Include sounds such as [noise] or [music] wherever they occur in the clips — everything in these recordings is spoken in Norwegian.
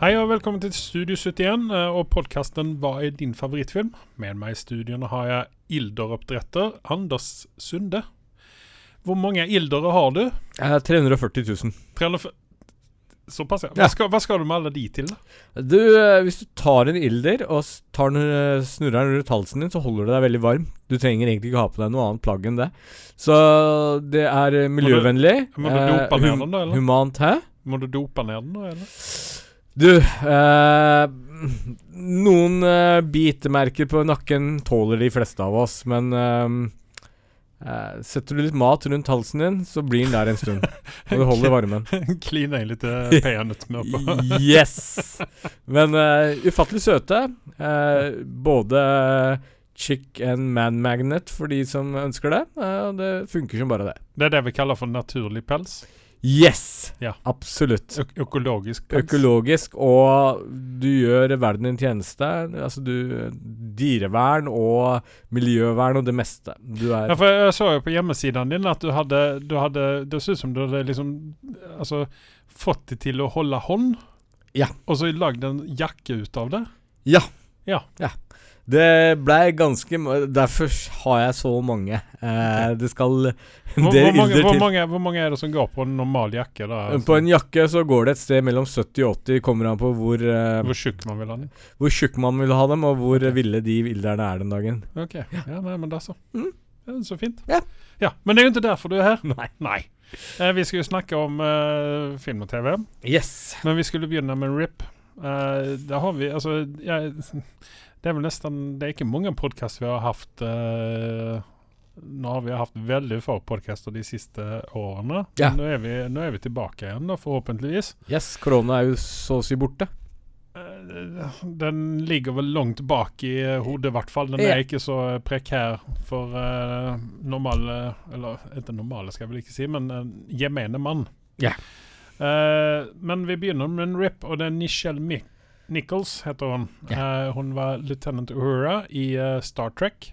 Hei og velkommen til Studio 71 eh, og podkasten Hva er din favorittfilm? Med meg i studioene har jeg ilderoppdretter Anders Sunde. Hvor mange ildere har du? Eh, 340 000. 340 Såpass, ja. Hva skal, hva skal du med alle de til? da? Du, eh, hvis du tar en ilder og tar den, eh, snurrer den rundt halsen din, så holder du deg veldig varm. Du trenger egentlig ikke ha på deg noe annet plagg enn det. Så det er miljøvennlig. må du eh, dope ned den da, eller? Humant, hæ? Må du dope ned den, da? eller? Du, eh, noen eh, bitemerker på nakken tåler de fleste av oss, men eh, eh, setter du litt mat rundt halsen din, så blir den der en stund. Og du holder varmen. [laughs] Klin egentlig eh, [laughs] peanøttsmør på. Yes! Men eh, ufattelig søte. Eh, både chick and man magnet for de som ønsker det. og det funker som bare det. Det er det vi kaller for naturlig pels. Yes! Ja. Absolutt. Øk økologisk pels. Økologisk, og du gjør verden en tjeneste. Altså du Dyrevern og miljøvern og det meste. Du er Ja, for jeg så jo på hjemmesiden din at du hadde, du hadde Det så ut som du hadde liksom Altså fått det til å holde hånd. Ja. Og så lagd en jakke ut av det. Ja. Ja. Det blei ganske Derfor har jeg så mange. Eh, det skal Hvor, det [laughs] hvor, mange, hvor, mange, hvor mange er det som går på en normal jakke? da? Altså, På en jakke så går det et sted mellom 70 og 80, kommer an på hvor, eh, Hvor tjukk man vil ha dem? hvor tjukk man vil ha dem, og hvor ville de ilderne er den dagen. Ok, ja, nei, men da så. Mm. Ja, så fint. Ja. ja. Men det er jo ikke derfor du er her. Nei. Nei. Eh, vi skal jo snakke om eh, film og TV, Yes. men vi skulle begynne med RIP. Uh, da har vi Altså, jeg, det er vel nesten Det er ikke mange podkaster vi har hatt uh, Nå har vi hatt veldig få podkaster de siste årene. Ja. Men Nå, er vi, nå er vi tilbake igjen, da, forhåpentligvis. Yes, korona er jo så å si borte. Eh, Den ligger vel langt bak i eh, hodet, i hvert fall. Den er ikke så eh, prekær for uh, normale Eller ikke normale, skal jeg vel ikke si, men uh, gemene mann. Ja. Eh, men vi begynner med en rip, og det er Nichelle Mi Nichols, heter hun. Uh, hun var lieutenant Uhura i uh, Star Trek,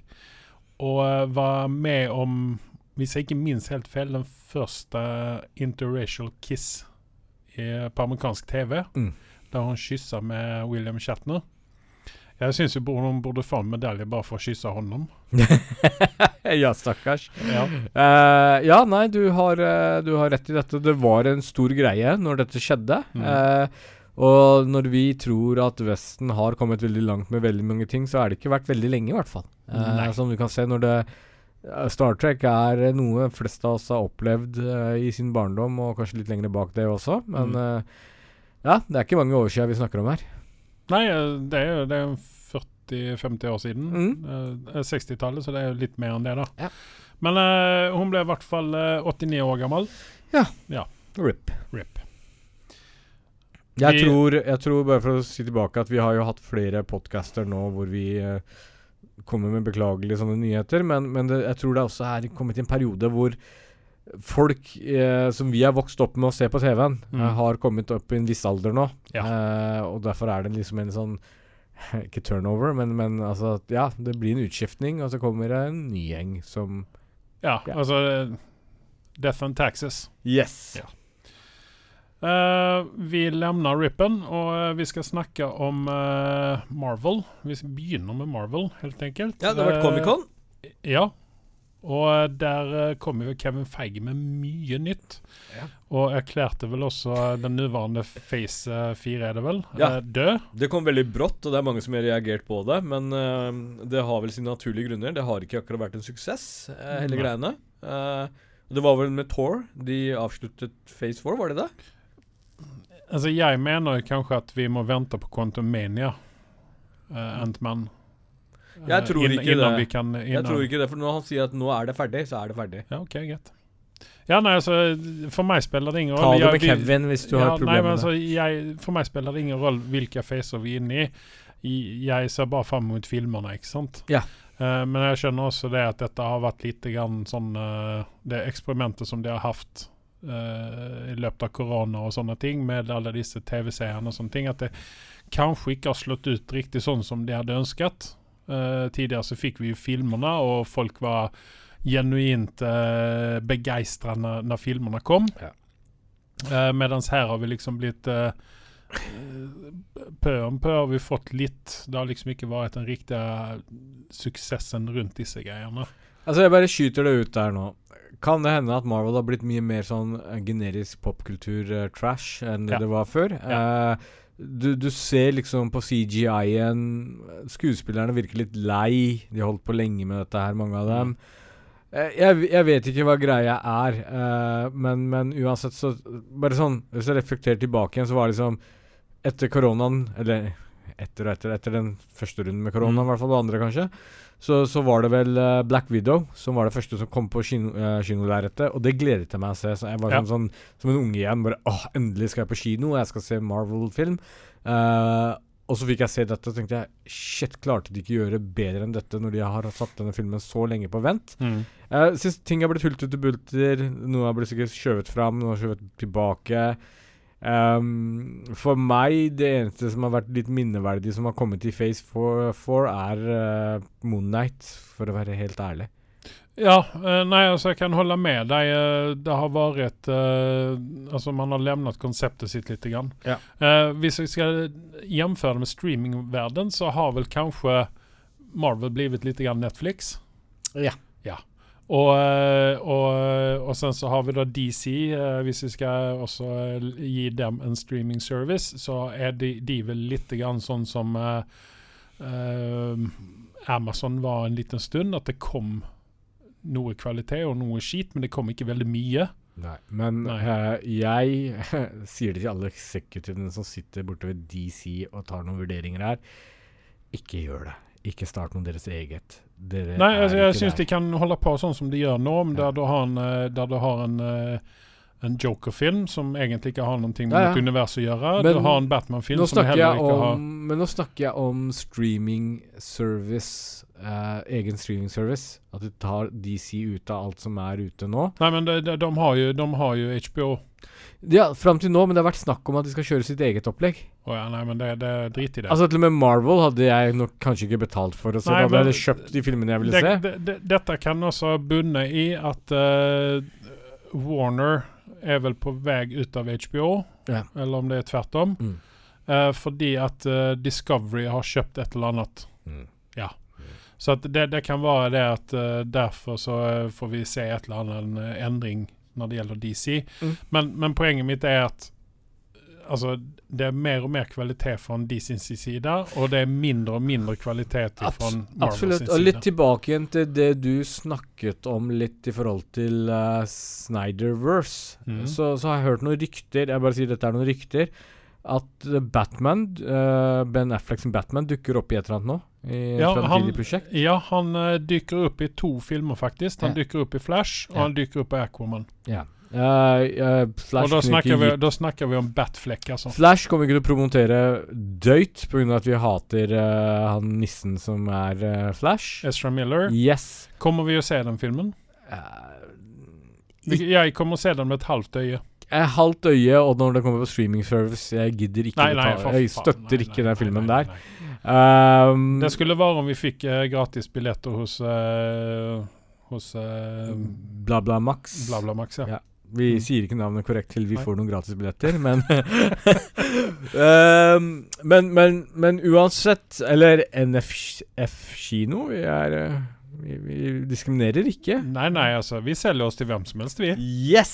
og uh, var med om, hvis jeg ikke minst helt feil, den første interracial kiss i, på amerikansk TV Mm. der hun kyssa med William Shatner. Jeg syns hun burde få en medalje bare for å kysse hånden. [laughs] ja, stakkars. Ja. Uh, ja, nei, du har, uh, du har rett i dette. Det var en stor greie når dette skjedde. Mm. Eh, og når vi tror at Vesten har kommet veldig langt med veldig mange ting, så har det ikke vært veldig lenge, i hvert fall. Eh, som du kan se når det eh, Star Trek er noe flest av oss har opplevd eh, i sin barndom, og kanskje litt lenger bak det også. Men Mm. eh, ja, det er ikke mange år siden vi snakker om her. Nei, eh, det er jo det er 40-50 år siden. Mm. Eh, 60-tallet, så det er jo litt mer enn det, da. Ja. Men eh, hun ble i hvert fall eh, 89 år gammel. Ja, RIP. RIP. Jeg tror, jeg tror, bare for å si tilbake, at vi har jo hatt flere podcaster nå hvor vi eh, kommer med beklagelige sånne nyheter, men, men det, jeg tror det også er kommet i en periode hvor folk eh, som vi har vokst opp med å se på TV-en, Mm. eh, har kommet opp i en viss alder nå. Ja. Eh, og derfor er det liksom en sånn [laughs] Ikke turnover, men, men altså at, Ja, det blir en utskiftning, og så kommer det en ny gjeng som Ja, Ja. altså eh, Death and Taxes. Yes! Ja. Eh, vi lemner Rippen og uh, vi skal snakke om uh, Marvel. Vi begynner med Marvel, helt enkelt. Ja, det har vært Eh, Comic-Con. Ja. Og eh, der eh, kommer jo Kevin Feige med mye nytt. Ja. Og erklærte vel også eh, den nåværende eh, 4, er det vel, Ja. eh, død. Det kom veldig brått, og det er mange som har reagert på det. Men eh, det har vel sine naturlige grunner. Det har ikke akkurat vært en suksess, eh, hele greiene. Eh, det var vel med Tour de avsluttet Phase 4, var det det? Altså, jeg mener jo kanskje at vi må vente på Quantumania, Uh, Ant-Man. Jeg tror inn- ikke det. Vi kan, Jeg tror ikke det, for når han sier at nå er det ferdig, så er det ferdig. Ja, ok, greit. Ja, nei, altså, for meg spiller det ingen Ta rolle. det Jeg- med vi- Kevin hvis du ja, har nei, problemer men med altså, jeg, For meg spiller det ingen rolle hvilke facer vi er inne i. Jeg ser bare fram mot filmene, ikke sant? Ja. Uh, men jeg skjønner også det at dette har vært litt grann sånn uh, Det eksperimentet som de har hatt eh, i løpet av korona og sånne ting, med alle disse TV-seerne og sånne ting, at det kanskje ikke har slått ut riktig sånn som de hadde ønsket. Uh, tidligere så fikk vi jo filmene, og folk var genuint uh, begeistra når, når filmene kom. Ja. Uh, Mens her har vi liksom blitt eh, eh, Pø om pø har vi fått litt. Det har liksom ikke vært den riktige suksessen rundt disse greiene. Altså, jeg bare skyter det ut der nå. Kan det hende at Marvel har blitt mye mer sånn eh, generisk popkultur-trash enn det Ja. det var før? Ja. Uh, du, du ser liksom på CGI-en Skuespillerne virker litt lei. De har holdt på lenge med dette her, mange av dem. Uh, jeg, jeg vet ikke hva greia er, uh, men, men uansett så Bare sånn Hvis jeg reflekterer tilbake igjen, så var det liksom Etter koronaen, eller etter og etter, etter den første runden med koronaen, Mm. i hvert fall det andre, kanskje, så, så var det vel eh, Black Widow som var det første som kom på kino, uh, kinolerretet, og det gledet jeg meg å se. Så jeg var Ja. sånn, sånn som en unge igjen. Bare åh, endelig skal jeg på kino, og jeg skal se Marvel-film. Uh, og så fikk jeg se dette, og tenkte jeg shit, klarte de ikke å gjøre bedre enn dette når de har satt denne filmen så lenge på vent? Mm. Jeg syns ting har blitt hultet til bulter. Noe har blitt sikkert skjøvet fram, noe har skjøvet tilbake. Ehm, for meg, det eneste som har vært litt minneverdig som har kommet i Face 4, 4 er uh, Moonnight, for å være helt ærlig. Ja, eh, nei, altså jeg kan holde med deg. Eh, Det har vært eh, Altså, man har lämnat konseptet sitt litt. Grann. Ja. Eh, hvis vi skal jämföra med streamingvärlden så har vel kanskje Marvel blivit litt grann Netflix. Ja. Ja. Og, eh, og, og sen så har vi da DC. eh, hvis vi skal også eh, gi dem en streaming service, så er de, de vel litt grann sånn som eh, eh, Amazon var en liten stund. At det kom noe kvalitet og noe skit, men det kom ikke veldig mye. Nei, men Nei. Uh, jeg [laughs] sier det til alle eksekutivene som sitter borte ved DC og tar noen vurderinger her. Ikke gjør det. Ikke start noe deres eget. Dere Nei, altså, jeg syns de kan holde på sånn som de gjør nå, men Ja. der du har en, eh, der du har en, eh, en Joker-film som egentlig ikke har noe med Ja, ja. et univers å gjøre. Men du har en Batman-film som heller ikke ikke har men nå snakker jeg om streaming service. eh, egen streaming service. At du tar DC ut av alt som er ute nå. Nei, men de, de, de, har jo, de har jo HBO. Ja, Fram til nå, men det har vært snakk om at de skal kjøre sitt eget opplegg. Oh, ja, nei, men det, det drit i det. Altså Til og med Marvel hadde jeg nok kanskje ikke betalt for å se. Nei, Da hadde jeg kjøpt de filmene jeg ville det, se. det, det, dette kan også bunne i at uh, Warner er vel på vei ut av HBO, Ja. eller om det er tvert om. Mm. Uh, fordi at uh, Discovery har kjøpt et eller annet. Mm. Så att det, det kan være det at uh, derfor så får vi se et eller annet en endring når det gjelder DC. Mm. Men, men poenget mitt er at altså, det er mer og mer kvalitet fra DCs side, og det er mindre og mindre kvalitet fra Abs side. absolutt. Og litt tilbake igjen til det du snakket om litt i forhold til uh, Snyderverse. Mm. Så, så har jeg hørt noen rykter, jeg bare sier dette er noen rykter, at Batman, uh, Ben Affleck som Batman, dukker opp i et eller annet nå? I Ja, han- prosjekt? Ja, han eh, dyker opp i to filmer, faktisk. Han Ja. dykker opp i Flash, og Ja. han dykker opp i Aquaman. Ja. Uh, uh, Flash, og da snakker, vi, da snakker vi om Batfleck, altså. Flash kommer ikke til å promotere døyt pga. at vi hater uh, han nissen som er Flash. Ezra Miller. Yes. Kommer vi å se den filmen? Jeg kommer å se den med et halvt øye. Er halvt øye, og når det kommer på streaming service Jeg gidder ikke Nei, nei, Jeg faen. støtter Nei, ikke den filmen der. Um, Det skulle være om vi fikk uh, gratis billetter hos uh, Hos uh, BlaBlaMax. Bla BlaBlaMax, ja. Ja. Vi Mm. sier ikke navnet korrekt til vi Nei. får noen gratisbilletter, men um, [laughs] men, men men uansett Eller NFF-kino Vi er eh, vi, vi diskriminerer ikke. Nei, nei, altså. Vi selger oss til hvem som helst, vi. Yes!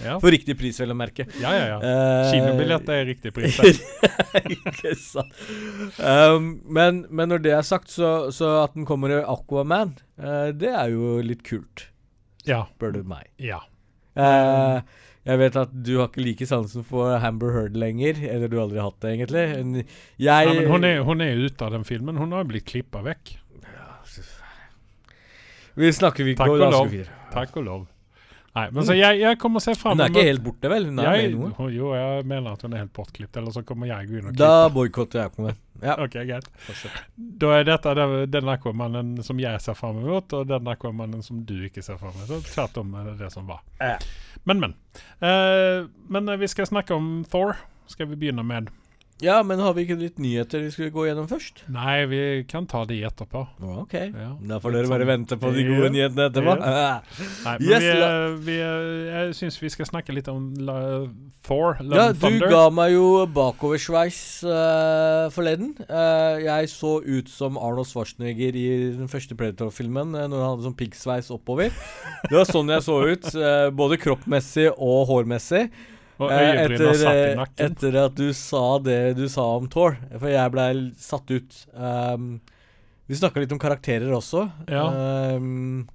Ja, For riktig pris, vel å merke. ja, ja. ja. Eh, Kinobilletter er riktig pris. [laughs] ikke sant. Um, men, men når det er sagt, så, så at den kommer i Aquaman, uh, det er jo litt kult, Ja. spør du meg. ja. Uh, jeg vet at du har ikke like sansen for Hamber Heard lenger. Eller du har aldri hatt det, egentlig. Jeg ja men hun er, hun er ute av den filmen. Hun har blitt klippa vekk. Vi snakker vi Takk går og lov. Takk og lov. Nei, men så jeg, jeg kommer å se fram Hun er ikke helt borte, vel? Hun er jeg, med noe. Jo, jeg mener at hun er helt bortklippet, eller så kommer jeg gå inn og Da klippe. boikotter jeg henne. Ja. Ok, greit. Da er dette den, den Aquamanen som jeg ser fram mot, og den Aquamanen som du ikke ser fram mot. Så Tvert om er det det som var. Ja. Men, men. Eh, men eh, vi skal snakke om Thor. Skal vi begynne med. Ja, men har vi ikke litt nyheter vi skulle gå gjennom først? Nei, vi kan ta de etterpå. Ok. Ja. Da får dere bare sånn- vente på de gode nyhetene etterpå. [laughs] Nei, men Yes, vi, eh, vi, eh, jeg syns vi skal snakke litt om la, Thor, Love Ja, and du ga meg jo bakoversveis uh, forleden. Uh, jeg så ut som Arnold Schwarzenegger i den første Predator-filmen, uh, når han hadde sånn piggsveis oppover. Det var sånn jeg så ut, uh, både kroppmessig og hårmessig. Og øyebryna satt i eh, nakken. etter at du sa det du sa om Thor. For jeg blei satt ut. Um, vi snakka litt om karakterer også. Ja. Um,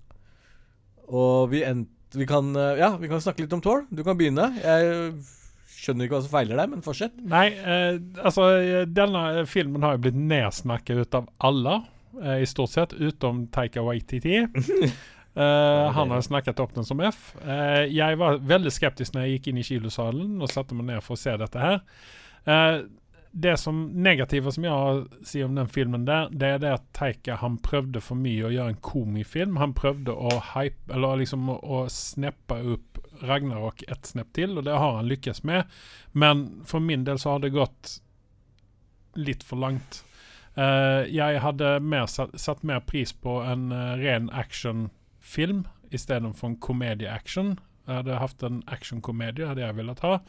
og vi endte vi kan, eh, ja, vi kan snakke litt om Thor. Du kan begynne. Jeg skjønner ikke hva som feiler deg, men fortsett. Nei, eh, altså eh, denne filmen har jo blitt nedsnakket ut av alle, eh, i stort sett, utom Taika Waititi. [laughs] Eh, han har snakket opp den som F. Uh, jeg var veldig skeptisk når jeg gikk inn i kilosalen og satte meg ned for å se dette her. Uh, det som negative som jeg sier om den filmen der, det er det at Taika han prøvde for mye å gjøre en komifilm. Han prøvde å hype, eller liksom å, å sneppe opp Ragnarok ett snepp til, og det har han lykkes med. Men for min del så har det gått litt for langt. Jeg hadde mer satt, satt mer pris på en ren actionfilm istedenfor en komedieaction. Jeg hadde hatt en action-komedie, hadde jeg villet ha,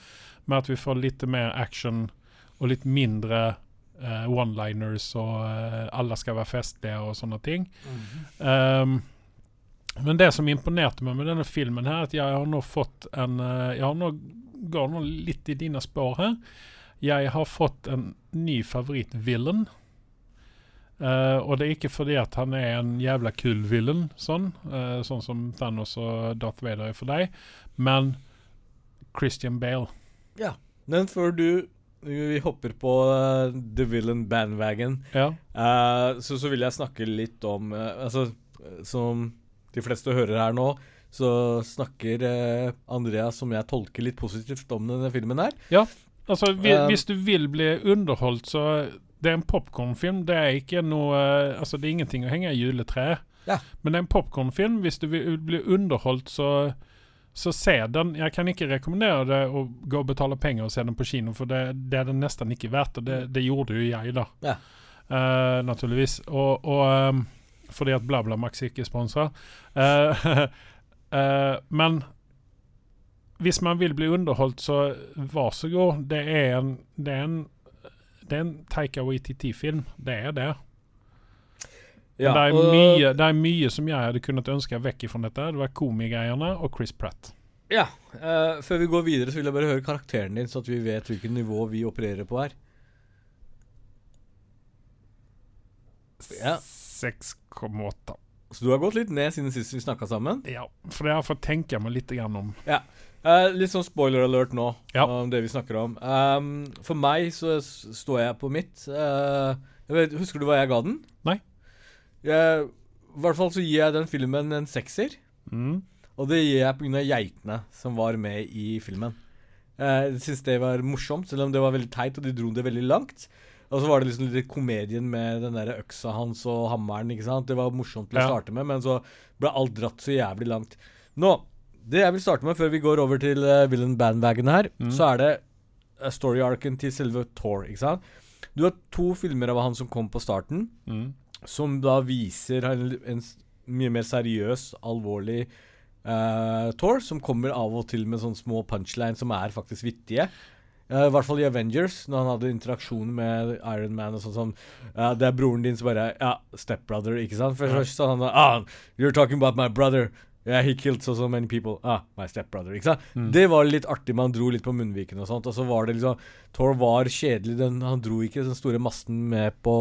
med at vi får litt mer action og litt mindre uh, one-liners og uh, alle skal være festlige og sånne ting. Ehm, men det som imponerte meg med denne filmen, her, at jeg har nå fått en uh, Jeg har nå går nå litt i dine spår her. Jeg har fått en ny favoritt-villain. Eh, og det er ikke fordi at han er en jævla kul villain, sånn, uh, sånn som Thanos og Darth Vader er for deg, men Christian Bale. Ja. Men før du vi hopper på uh, The Villain Bandwagon, Ja. så, så vil jeg snakke litt om Altså, som de fleste hører her nå, så snakker Andreas, som jeg tolker litt positivt om denne filmen her. Ja. Altså, vi, hvis du vil bli underholdt, så Det er en popkornfilm. Det er ikke noe eh, Altså, det er ingenting å henge i juletreet. Ja. Men det er en popkornfilm. Hvis du vil bli underholdt, så så se den. Jeg kan ikke rekommendere det å gå og betale penger og se den på kino, for det, det er den nesten ikke verdt. Og det, det gjorde jo jeg, da. Ja. Uh, naturligvis. Og, og um, fordi at BlaBlaMax ikke sponser. Uh, uh, [laughs] men hvis man vil bli underholdt, så vær så god. Det er en, det er en, det er en Taika Waititi-film. Det er det. Ja, det, er og- mye, det er mye som jeg hadde kunnet ønske vekk fra dette. Det var komigreiene og Chris Pratt. Ja, Uh, Før vi går videre, så vil jeg bare høre karakteren din, så at vi vet hvilket nivå vi opererer på her. Ja. 6,8. Så du har gått litt ned siden sist vi snakka sammen? Ja, for det har fått tenke meg litt om. om. Eh, litt sånn spoiler alert nå Ja. om det vi snakker om. Um, for meg så står jeg på mitt. Uh, vet, husker du hva jeg ga den? Nei. Jeg, I hvert fall så gir jeg den filmen en sekser. Mm. Og det gir jeg pga. geitene som var med i filmen. Eh, Jeg syns det var morsomt, selv om det var veldig teit, og de dro det veldig langt. Og så var det liksom litt komedien med den der øksa hans og hammeren. ikke sant? Det var morsomt til å Ja. starte med, men så ble alt dratt så jævlig langt. Nå, det jeg vil starte med før vi går over til uh, Villain Bandwagon her, Mm. så er det uh, story-arken til selve Thor, ikke sant? Du har to filmer av han som kom på starten, Mm. som da viser en, en mye mer seriøs, alvorlig uh, Thor, som kommer av og til med sånne små punchlines som er faktisk vittige. Uh, I hvert fall i Avengers, når han hadde interaksjon med Iron Man og sånn sånn. Uh, Det er broren din som bare Ja, stepbrother, ikke sant? For Ja. sånn han han ah, You're talking about my brother. Yeah, he killed so, so many people. Ah, my stepbrother. Ikke sant? Mm. Det var litt artig, man dro litt på munnviken og sånt. Og så var det liksom Thor var kjedelig. Den, han dro ikke den store masten med på,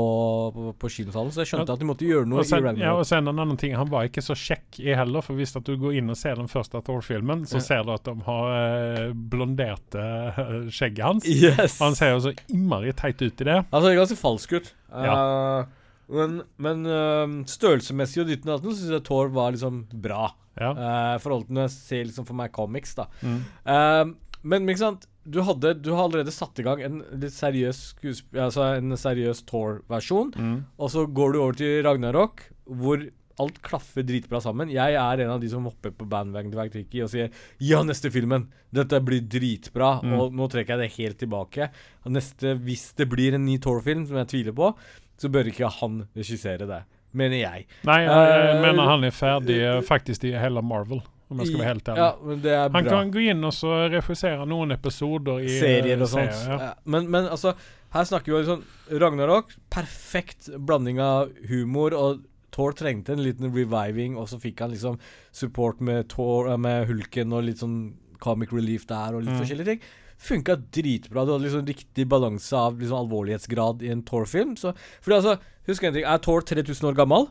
på, på kinosalen, så jeg skjønte Ja. at de måtte gjøre noe Og sen, ja, og sen en annen ting, han var ikke så kjekk i heller, for hvis at du går inn og ser den første Thor-filmen, så Ja. ser du at de har eh, blondert eh, skjegget hans. Yes! Han ser jo så innmari teit ut i det. Han ser ganske falsk ut. Ja. Eh, men men eh, størrelsesmessig og dytten datten syns jeg Thor var liksom bra. Ja. Uh, forhold til når jeg ser liksom for meg comics, da. Mm. Uh, men ikke sant du, hadde, du har allerede satt i gang en litt seriøs skuesp- Altså en seriøs Thor-versjon. Mm. Og så går du over til Ragnarok, hvor alt klaffer dritbra sammen. Jeg er en av de som hopper på bandwagon til Waititi og sier ja, neste filmen. Dette blir dritbra. Mm. Og nå trekker jeg det helt tilbake. Neste, hvis det blir en ny Thor-film, som jeg tviler på, så bør ikke han regissere det. Mener jeg. Nei, jeg, Eh, mener han er ferdig eh, faktisk i hele Marvel, om jeg skal være helt ærlig. Ja, men det Han bra. kan gå inn og så regissere noen episoder i serier eh, og sånt. serier, ja. Men, men altså, her snakker vi jo sånn Ragnarok, perfekt blanding av humor, og Thor trengte en liten reviving, og så fikk han liksom support med, Thor, med Hulken og litt sånn comic relief der, og litt Mm. forskjellige ting. Funka dritbra. Du hadde liksom riktig balanse av liksom alvorlighetsgrad i en Thor-film. Så Fordi altså, husk en ting, er Thor 3000 år gammel?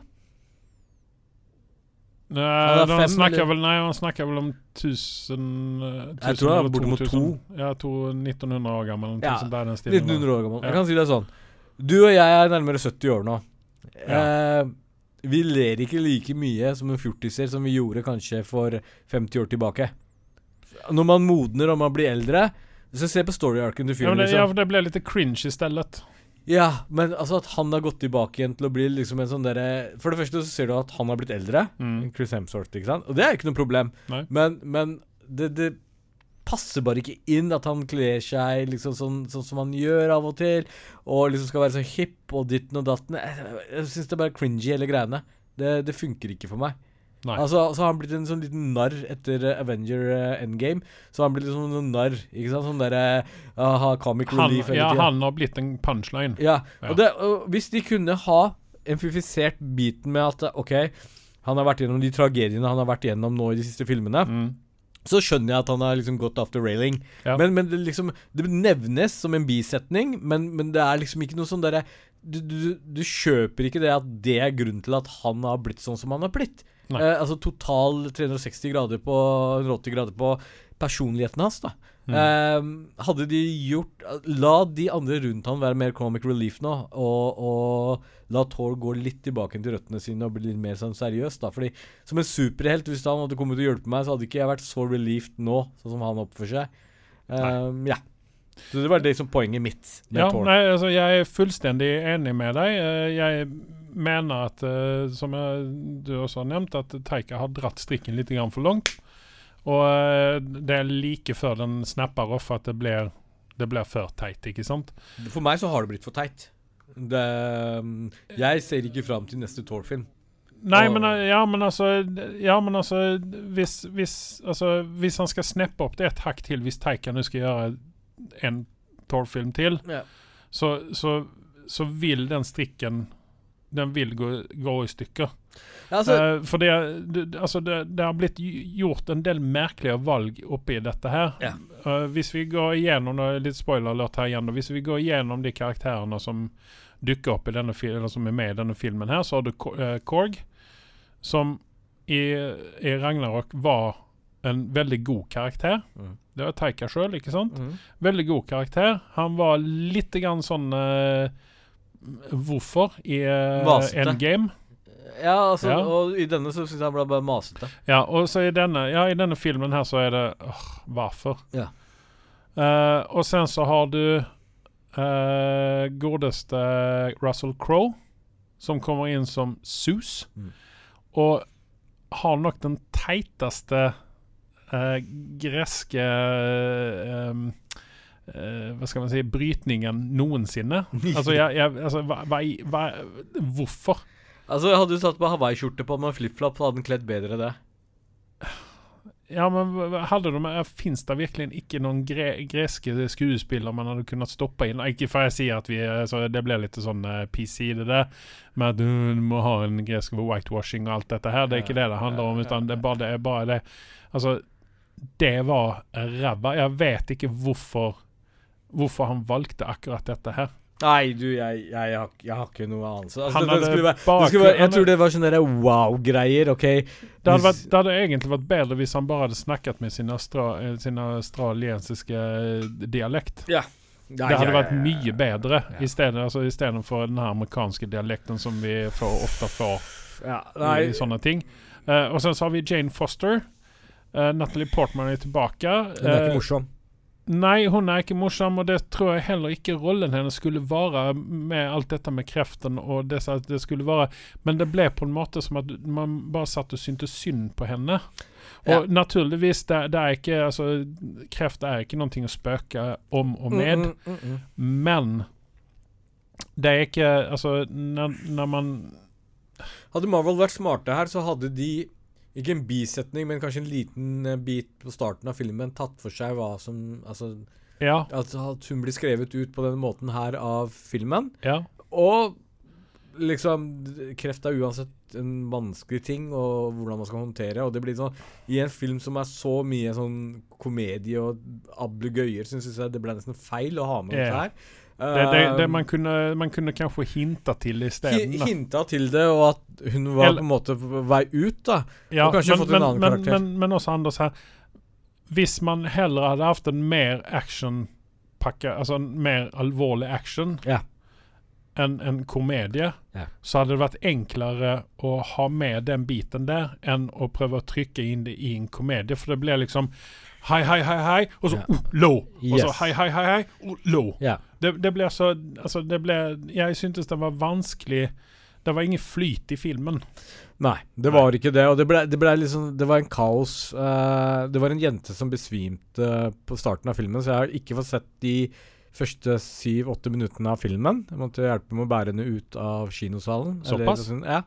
Nei, de snakker vel, nei, han snakker vel om 1000, eh, Jeg tror han er bortimot to. Ja, to, 1900 år gammel. Ja, der, 1900 år gammel. Ja. Jeg kan si det sånn. Du og jeg er nærmere 70 år nå. Eh, vi ler ikke like mye som en fjortiser som vi gjorde kanskje for 50 år tilbake. Når man modner og man blir eldre Så se på story-arken til fyren. Ja, det, ja, liksom. for det ble litt cringe i stedet. Ja, men altså at han har gått tilbake igjen til å bli liksom en sånn derre For det første så ser du at han har blitt eldre. Mm. Chris Hemsworth, ikke sant? Og det er ikke noe problem. Nei. Men, men det, det passer bare ikke inn at han kler seg liksom sånn, sånn som han gjør av og til, og liksom skal være så hipp og ditten og datten. Jeg, jeg syns det er bare cringy, hele greiene. Det, det funker ikke for meg. Nei. Altså, så har han blitt en sånn liten narr etter eh, Avenger uh, Endgame. Så han blitt liksom en narr. Ikke sant? Sånn derre uh, comic han, relief hele ja, han har blitt en punchline. Ja, Ja. og, det, og hvis de kunne ha emfifisert biten med at OK, han har vært gjennom de tragediene han har vært gjennom nå i de siste filmene, Mm. så skjønner jeg at han har liksom gått after railing. Ja. Men, men det liksom Det nevnes som en bisetning, men, men det er liksom ikke noe sånn derre du, du, du kjøper ikke det at det er grunnen til at han har blitt sånn som han har blitt. Eh, altså total 360 grader på 180 grader på personligheten hans, da. Mm. Eh, hadde de gjort La de andre rundt han være mer comic relief nå, og, og la Thor gå litt tilbake til røttene sine og bli litt mer sånn seriøs, da. Fordi som en superhelt, hvis han hadde kommet og hjulpet meg, så hadde ikke jeg vært så relieved nå, sånn som han oppfører seg. Um, ja. Så det var det som poenget mitt med Ja, nei, altså, jeg er fullstendig enig med deg. Eh, Jeg mener at, eh, som jeg, du også har nevnt, at Taika har dratt strikken litt grann for langt. Og eh, det er like før den snapper off at det blir, det blir for teit, ikke sant? For meg så har det blitt for teit. Det, um, jeg ser ikke fram til neste Thor-film. Nei, men, ja, men altså Ja, men altså hvis, hvis, altså, hvis han skal snappe opp det et hakk til, hvis Taika nå skal gjøre en Thor-film til, Ja. så, så, så vil den strikken Den vil gå, gå i stykker. Altså, uh, for det, det, altså det, det har blitt gjort en del merkelige valg oppi dette her. Ja. Uh, hvis vi går igjennom litt spoiler alert her igjen, hvis vi går igjennom de karakterene som dukker opp i denne eller som er med i denne filmen her, så har du eh, Korg, som i, i Ragnarok var en veldig god karakter. Mm. Det var Taika sjøl, ikke sant? Mm. Veldig god karakter. Han var litt grann sånn eh, Hvorfor i uh, Endgame? Ja, altså, Ja. og i denne så syns jeg han ble bare masete. Ja, og så i denne, ja, i denne filmen her så er det åh, Hvorfor? Ja. Uh, og sen så har du uh, godeste Russell Crowe, som kommer inn som Sus. Mm. Og har nok den teiteste uh, greske uh, eh, Hva skal man si brytningen noensinne. [laughs] Altså, jeg, jeg, altså hva, hva, Hvorfor? Altså, Hadde du satt på hawaiiskjorte på med flipflop, så hadde den kledd bedre det. Ja, men hadde de Fins det virkelig ikke noen gre greske skuespillere man hadde kunnet stoppe inn? Ikke for jeg sier at vi så Det blir litt sånn eh, PC, det der. Med at du må ha en gresk whitewashing og alt dette her. Det er ikke det det handler om. Utan det er bare det. Er bare det. Altså, det var ræva. Jeg vet ikke hvorfor Hvorfor han valgte akkurat dette her. Nei, du, jeg, jeg, har, jeg har ikke noe anelse. Altså, Han det, det være, bak- være, jeg tror det var sånne wow-greier, OK? Det hadde, vært, det hadde egentlig vært bedre hvis han bare hadde snakket med sin, austra, sin australiensiske eh, dialekt. Ja, Det hadde vært mye bedre Ja. i stedet, altså, istedenfor den amerikanske dialekten som vi får, ofte får Ja, i, nei, i sånne ting. Uh, og sen så har vi Jane Foster. Uh, Natalie Portman er tilbake. den er ikke morsom. Nei, hun er ikke morsom, og det tror jeg heller ikke rollen hennes skulle være med alt dette med kreften og det, at det skulle være Men det ble på en måte som at man bare satt og syntes synd på henne. Og Ja. naturligvis, det, det er ikke Altså, kreft er ikke noe å spøke om og med. Mm, mm, mm, mm. Men det er ikke Altså, når, når man Hadde Marvel vært smarte her, så hadde de ikke en bisetning, men kanskje en liten eh, bit på starten av filmen tatt for seg hva som Altså Ja. at, at hun blir skrevet ut på denne måten her av filmen. ja. Og liksom Kreft er uansett en vanskelig ting, og hvordan man skal håndtere. Og det blir sånn I en film som er så mye sånn komedie og ablegøyer, syns jeg det ble nesten feil å ha med Ja. dette her. Det, det, det Um, man, kunne, man kunne kanskje hinta til isteden. hi- Hinta til det, og at hun var Eller- på en måte på vei ut, da. Ja, og kanskje fått en annen men, karakter. Men, men også Anders her Hvis man heller hadde hatt en mer actionpakke, altså en mer alvorlig action Ja. enn en komedie, Ja. så hadde det vært enklere å ha med den biten der enn å prøve å trykke inn det i en komedie. For det blir liksom hei, hei, hei, hei, og så oh, low. Og så Yes. hei, hei, hei, hei, oh, low. Ja. Det, det ble så Altså, det ble Jeg syntes det var vanskelig Det var ingen flyt i filmen. Nei, det var ikke det. Og det ble, det ble liksom Det var en kaos. Uh, det var en jente som besvimte på starten av filmen, så jeg har ikke fått sett de første syv-åtte minuttene av filmen. Jeg måtte hjelpe med å bære henne ut av kinosalen. Såpass? Eller, ja.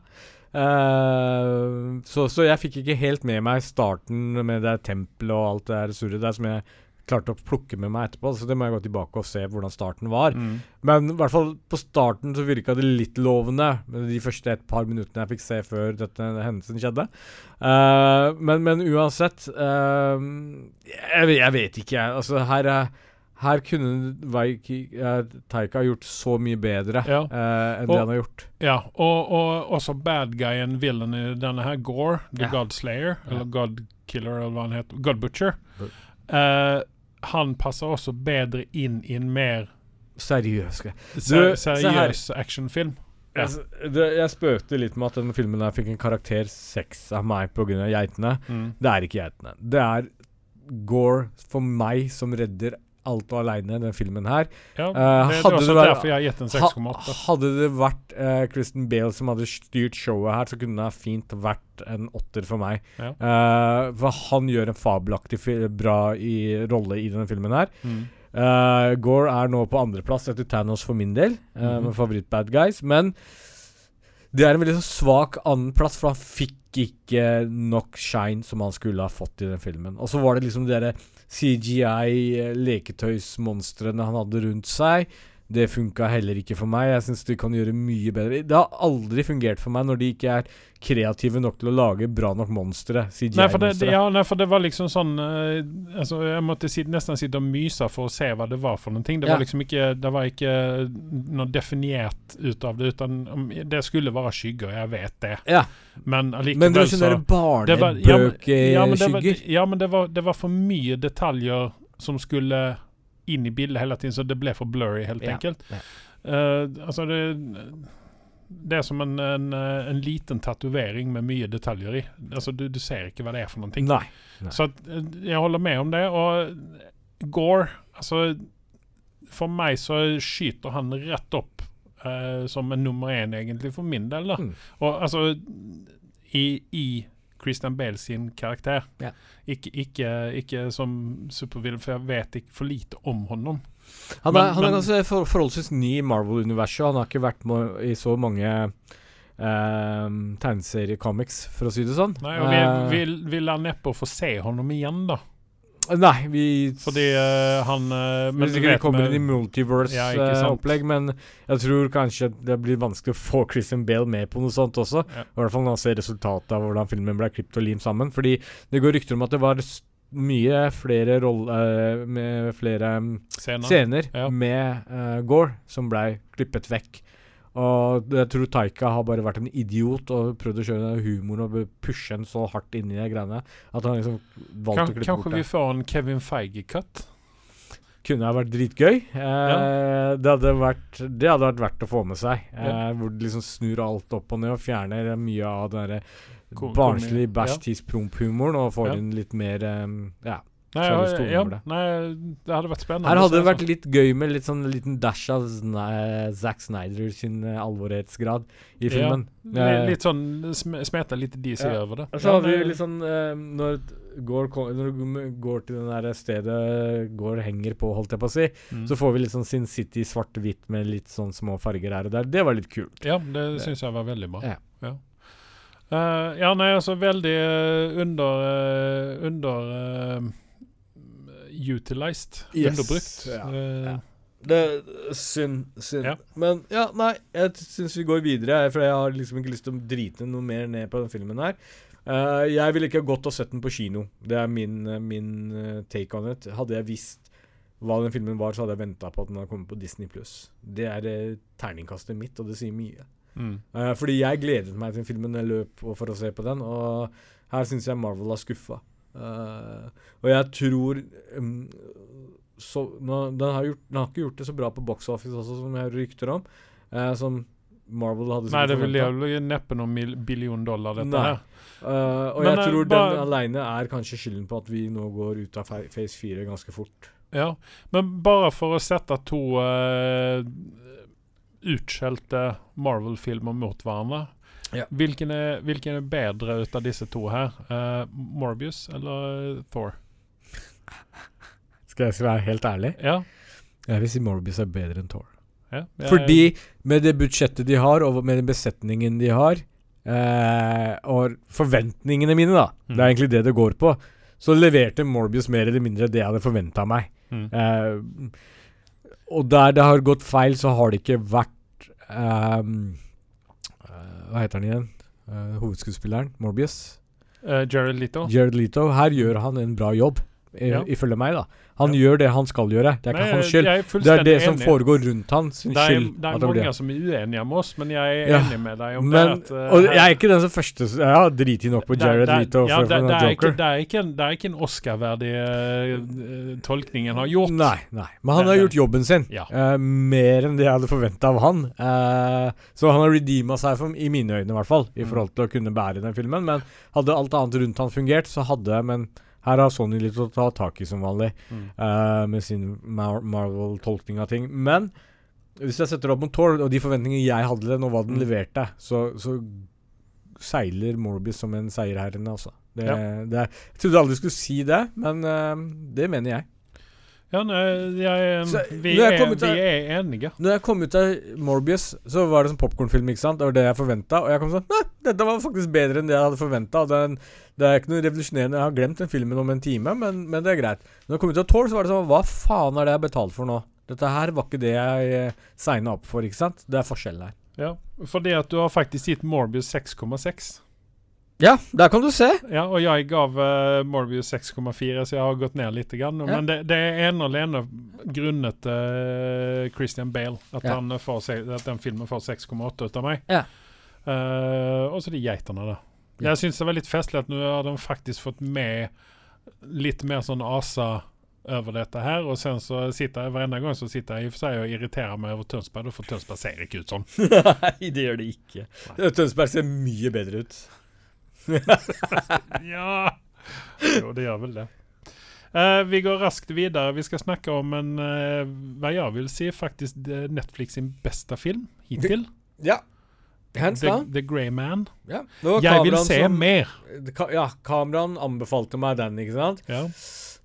Eh, så, så jeg fikk ikke helt med meg starten med det tempelet og alt det der surret der som jeg klarte å plukke med meg etterpå. Så det må jeg gå tilbake og se hvordan starten var. Mm. Men i hvert fall på starten så virka det litt lovende, de første et par minuttene jeg fikk se før dette hendelsen skjedde. Uh, men, men uansett uh, jeg, jeg vet ikke, jeg. Altså, her, er- her kunne eh, Taika gjort så mye bedre Ja. eh, enn Og- det han har gjort. Ja, og, og også bad guyen, villain i denne her, Gore, The Ja. God Slayer, Ja. eller God Killer, eller hva han heter, God Butcher. But. Eh, han passer også bedre inn i en mer Seriøs, ser, Du, seriøs actionfilm. Ja. Jeg, s- det, jeg spøkte litt med at denne filmen her fikk en karakter seks av meg pga. geitene. Mm. Det er ikke geitene. Det er Gore for meg som redder alt og aleine den filmen her. Ja, Eh, det, det er hadde det, det en Ha, hadde det vært uh, Kristen Bale som hadde styrt showet her, så kunne det fint vært en åtter for meg. Ja. Uh, for han gjør en fabelaktig bra i, rolle i denne filmen her. Mm. Gore er nå på andreplass etter Thanos for min del, mm. Med favoritt-bad guys. Men det er en veldig svak andreplass, for han fikk ikke nok shine som han skulle ha fått i den filmen. Og så var det liksom de derre CGI-leketøysmonstrene han hadde rundt seg. Det funka heller ikke for meg. Jeg syns de kan gjøre mye bedre. Det har aldri fungert for meg når de ikke er kreative nok til å lage bra nok monstre. Nei, ja, nei, for det var liksom sånn uh, altså, Jeg måtte si, nesten sitte og myse for å se hva det var for noe. Det Ja. var liksom ikke Det var ikke noe definert ut av det, utan um, det skulle være skygger, jeg vet det. Ja. Men allikevel Men det var sånn så sånne var- ja, men- Ja, men det var, det var for mye detaljer som skulle inn i bildet hele tiden, så det ble for blurry, helt Ja, enkelt. ja. Eh, altså, det det er som en, en, en liten tatovering med mye detaljer i. Altså, du, du ser ikke hva det er for noe. Nei. Nei. Så at, eh, jeg holder med om det. Og Gore Altså, for meg så skyter han rett opp uh, som en nummer én, egentlig, for min del. Mm. Og altså I, i Christian Bale sin karakter. Ja. Ikke, ikke, ikke som supervillain, for jeg vet ikke for lite om honom. Han Men- er, han er men- ganske for, forholdsvis ny i Marvel-universet. Han har ikke vært med i så mange uh, tegneseriecomics, for å si det sånn. Nei, og vi, vil vi lar neppe få se honom igjen, da. Nei, vi Fordi uh, han uh, Hvis ikke det kommer inn i Ja, ikke sant. multiverse-opplegg, men jeg tror kanskje det blir vanskelig å få Christian Bale med på noe sånt også. Ja. I hvert fall når han ser resultatet av hvordan filmen ble klippet og limt sammen. Fordi det går rykter om at det var mye flere roller Med flere um, Scener. scener Ja. med uh, Gore som blei klippet vekk. Og jeg tror Taika har bare vært en idiot og prøvd å kjøre den humoren og pushe den så hardt inn i de greiene at han liksom valgte Kan, å klippe kanskje vi får en Kevin Feige-cut? Kunne ha vært dritgøy. Eh, det, hadde vært, det hadde vært verdt å få med seg. Eh, Ja. Hvor du liksom snur alt opp og ned og fjerner mye av den derre Ko- barnslig komi- bæsj-tiss-promp-humoren og får Ja. inn litt mer eh, Ja. Nei, Charlie ja, ja, det. nei, det hadde vært spennende. Her hadde det vært litt gøy med litt sånn liten dash av Zna- Zack Snyder sin eh, alvorhetsgrad i Ja. filmen. Litt, litt sånn sm smeta litt DC Ja. over det. Og så har vi litt sånn uh, Når Går, når du går til det der stedet Går henger på, holdt jeg på å si, mm. så får vi litt sånn Sin City svart-hvitt med litt sånn små farger her og der. Det var litt kult. Ja, det syns jeg var veldig bra. Ja. Ja, Uh, ja nei, altså veldig uh, under eh, Under eh, Utilized. Yes, Underbrukt. ja, Eh, ja. Det Synd. Synd. Ja. Men ja, nei, jeg syns vi går videre, for jeg har liksom ikke lyst til å drite noe mer ned på den filmen her. Uh, jeg ville ikke ha gått og sett den på kino. Det er min, eh, min take on it. Hadde jeg visst hva den filmen var, så hadde jeg venta på at den hadde kommet på Disney pluss. Det er uh, terningkastet mitt, og det sier mye. mm. Uh, fordi jeg gledet meg til filmen jeg løp for å se på den, og her syns jeg Marvel har skuffa. Eh, og jeg tror um, så, nå, den, har gjort, den har ikke gjort det så bra på box office også, som jeg rykter om. Uh, som Marvel hadde Nei, det vil jo neppe noen billion dollar, dette Nei. her. Uh, og Men, jeg tror bare- den aleine er kanskje skylden på at vi nå går ut av phase 4 ganske fort. Ja, men bare for å sette to uh, utskjelte Marvel-filmer mot hverandre. Ja. Hvilken, er, hvilken er bedre ut av disse to her? Uh, Morbius eller Thor? Skal jeg være helt ærlig? Ja. Jeg vil si Morbius er bedre enn Thor. ja jeg- Fordi med det budsjettet de har, og med den besetningen de har, uh, og forventningene mine, da, Mm. det er egentlig det det går på, så leverte Morbius mer eller mindre det jeg hadde forventa meg. mm. Uh, og der det har gått feil, så har det ikke vært eh, Hva heter han igjen? Uh, hovedskuespilleren? Morbius? Uh, Jared Leto? Jared Leto. Her gjør han en bra jobb, Ja. ifølge meg. da Han Ja. gjør det han skal gjøre. Det er ikke Nei, hans skyld. Det er Det det som foregår rundt han sin Det er, skyld. det er det er mange det. som er uenige med oss, men jeg er Ja, enig med deg om Men, det. At, uh, og jeg er ikke den som første Jeg har driti nok på Jared Leto ja, for, for er ikke, Joker. det, er ikke en, det er ikke en Oscar-verdig uh, tolkning han har gjort. Nei, nei. Men han har gjort jobben sin. Eh, mer enn det jeg hadde forventa av han. Så han har redeema seg, for, i mine øyne i hvert fall, i Mm. forhold til å kunne bære den filmen. Men hadde alt annet rundt han fungert, så hadde Men her har Sony litt å ta tak i som vanlig, Mm. uh, med sin Mar Marvel-tolkning av ting. Men hvis jeg setter opp mot Thor, og de forventningene jeg hadde til den, og hva den Mm. leverte, så, så seiler Morbius som en seierherrende, altså. Det, Ja. det jeg trodde aldri skulle si det, men uh, det mener jeg. Ja, nei, jeg, Så, vi, er, ut vi er enige. Når jeg kom ut av Morbius, så var det sånn popkornfilm? Det var det jeg forventa. Og jeg kom sånn Nei, dette var faktisk bedre enn det jeg hadde forventa. Det er ikke noe revolusjonerende. Jeg har glemt den filmen om en time, men, men det er greit. Når jeg kom ut av Thor, så var det sånn Hva faen er det jeg betalt for nå? Dette her var ikke det jeg eh, signa opp for, ikke sant? Det er forskjellen her. Ja, fordi at du har faktisk gitt Morbius 6,6. Ja, der kan du se. Ja, og jeg gav uh, Morbius 6,4, så jeg har gått ned litt. Grann. Ja. Men det, det er ene og alene grunnet uh, Christian Bale. At, Ja. han får, at den filmen får 6,8 ut av meg. Ja. Uh, og så de geitene, da. Jeg syns det var litt festlig at nå har de faktisk fått med litt mer sånn asa over dette her. Og sen så sitter jeg hver gang så sitter jeg i og for seg og irriterer meg over Tønsberg, for Tønsberg ser ikke ut sånn. [laughs] Nei, det gjør det ikke. Tønsberg ser mye bedre ut. [laughs] Ja Jo, det gjør vel det. Uh, vi går raskt videre. Vi skal snakke om en, uh, hva jeg vil si, faktisk Netflix sin beste film hittil. Ja. Hands The. The Grey Man. Ja. Jeg vil se som- mer. Ka- Ja, kameraen anbefalte meg den, ikke sant? Ja.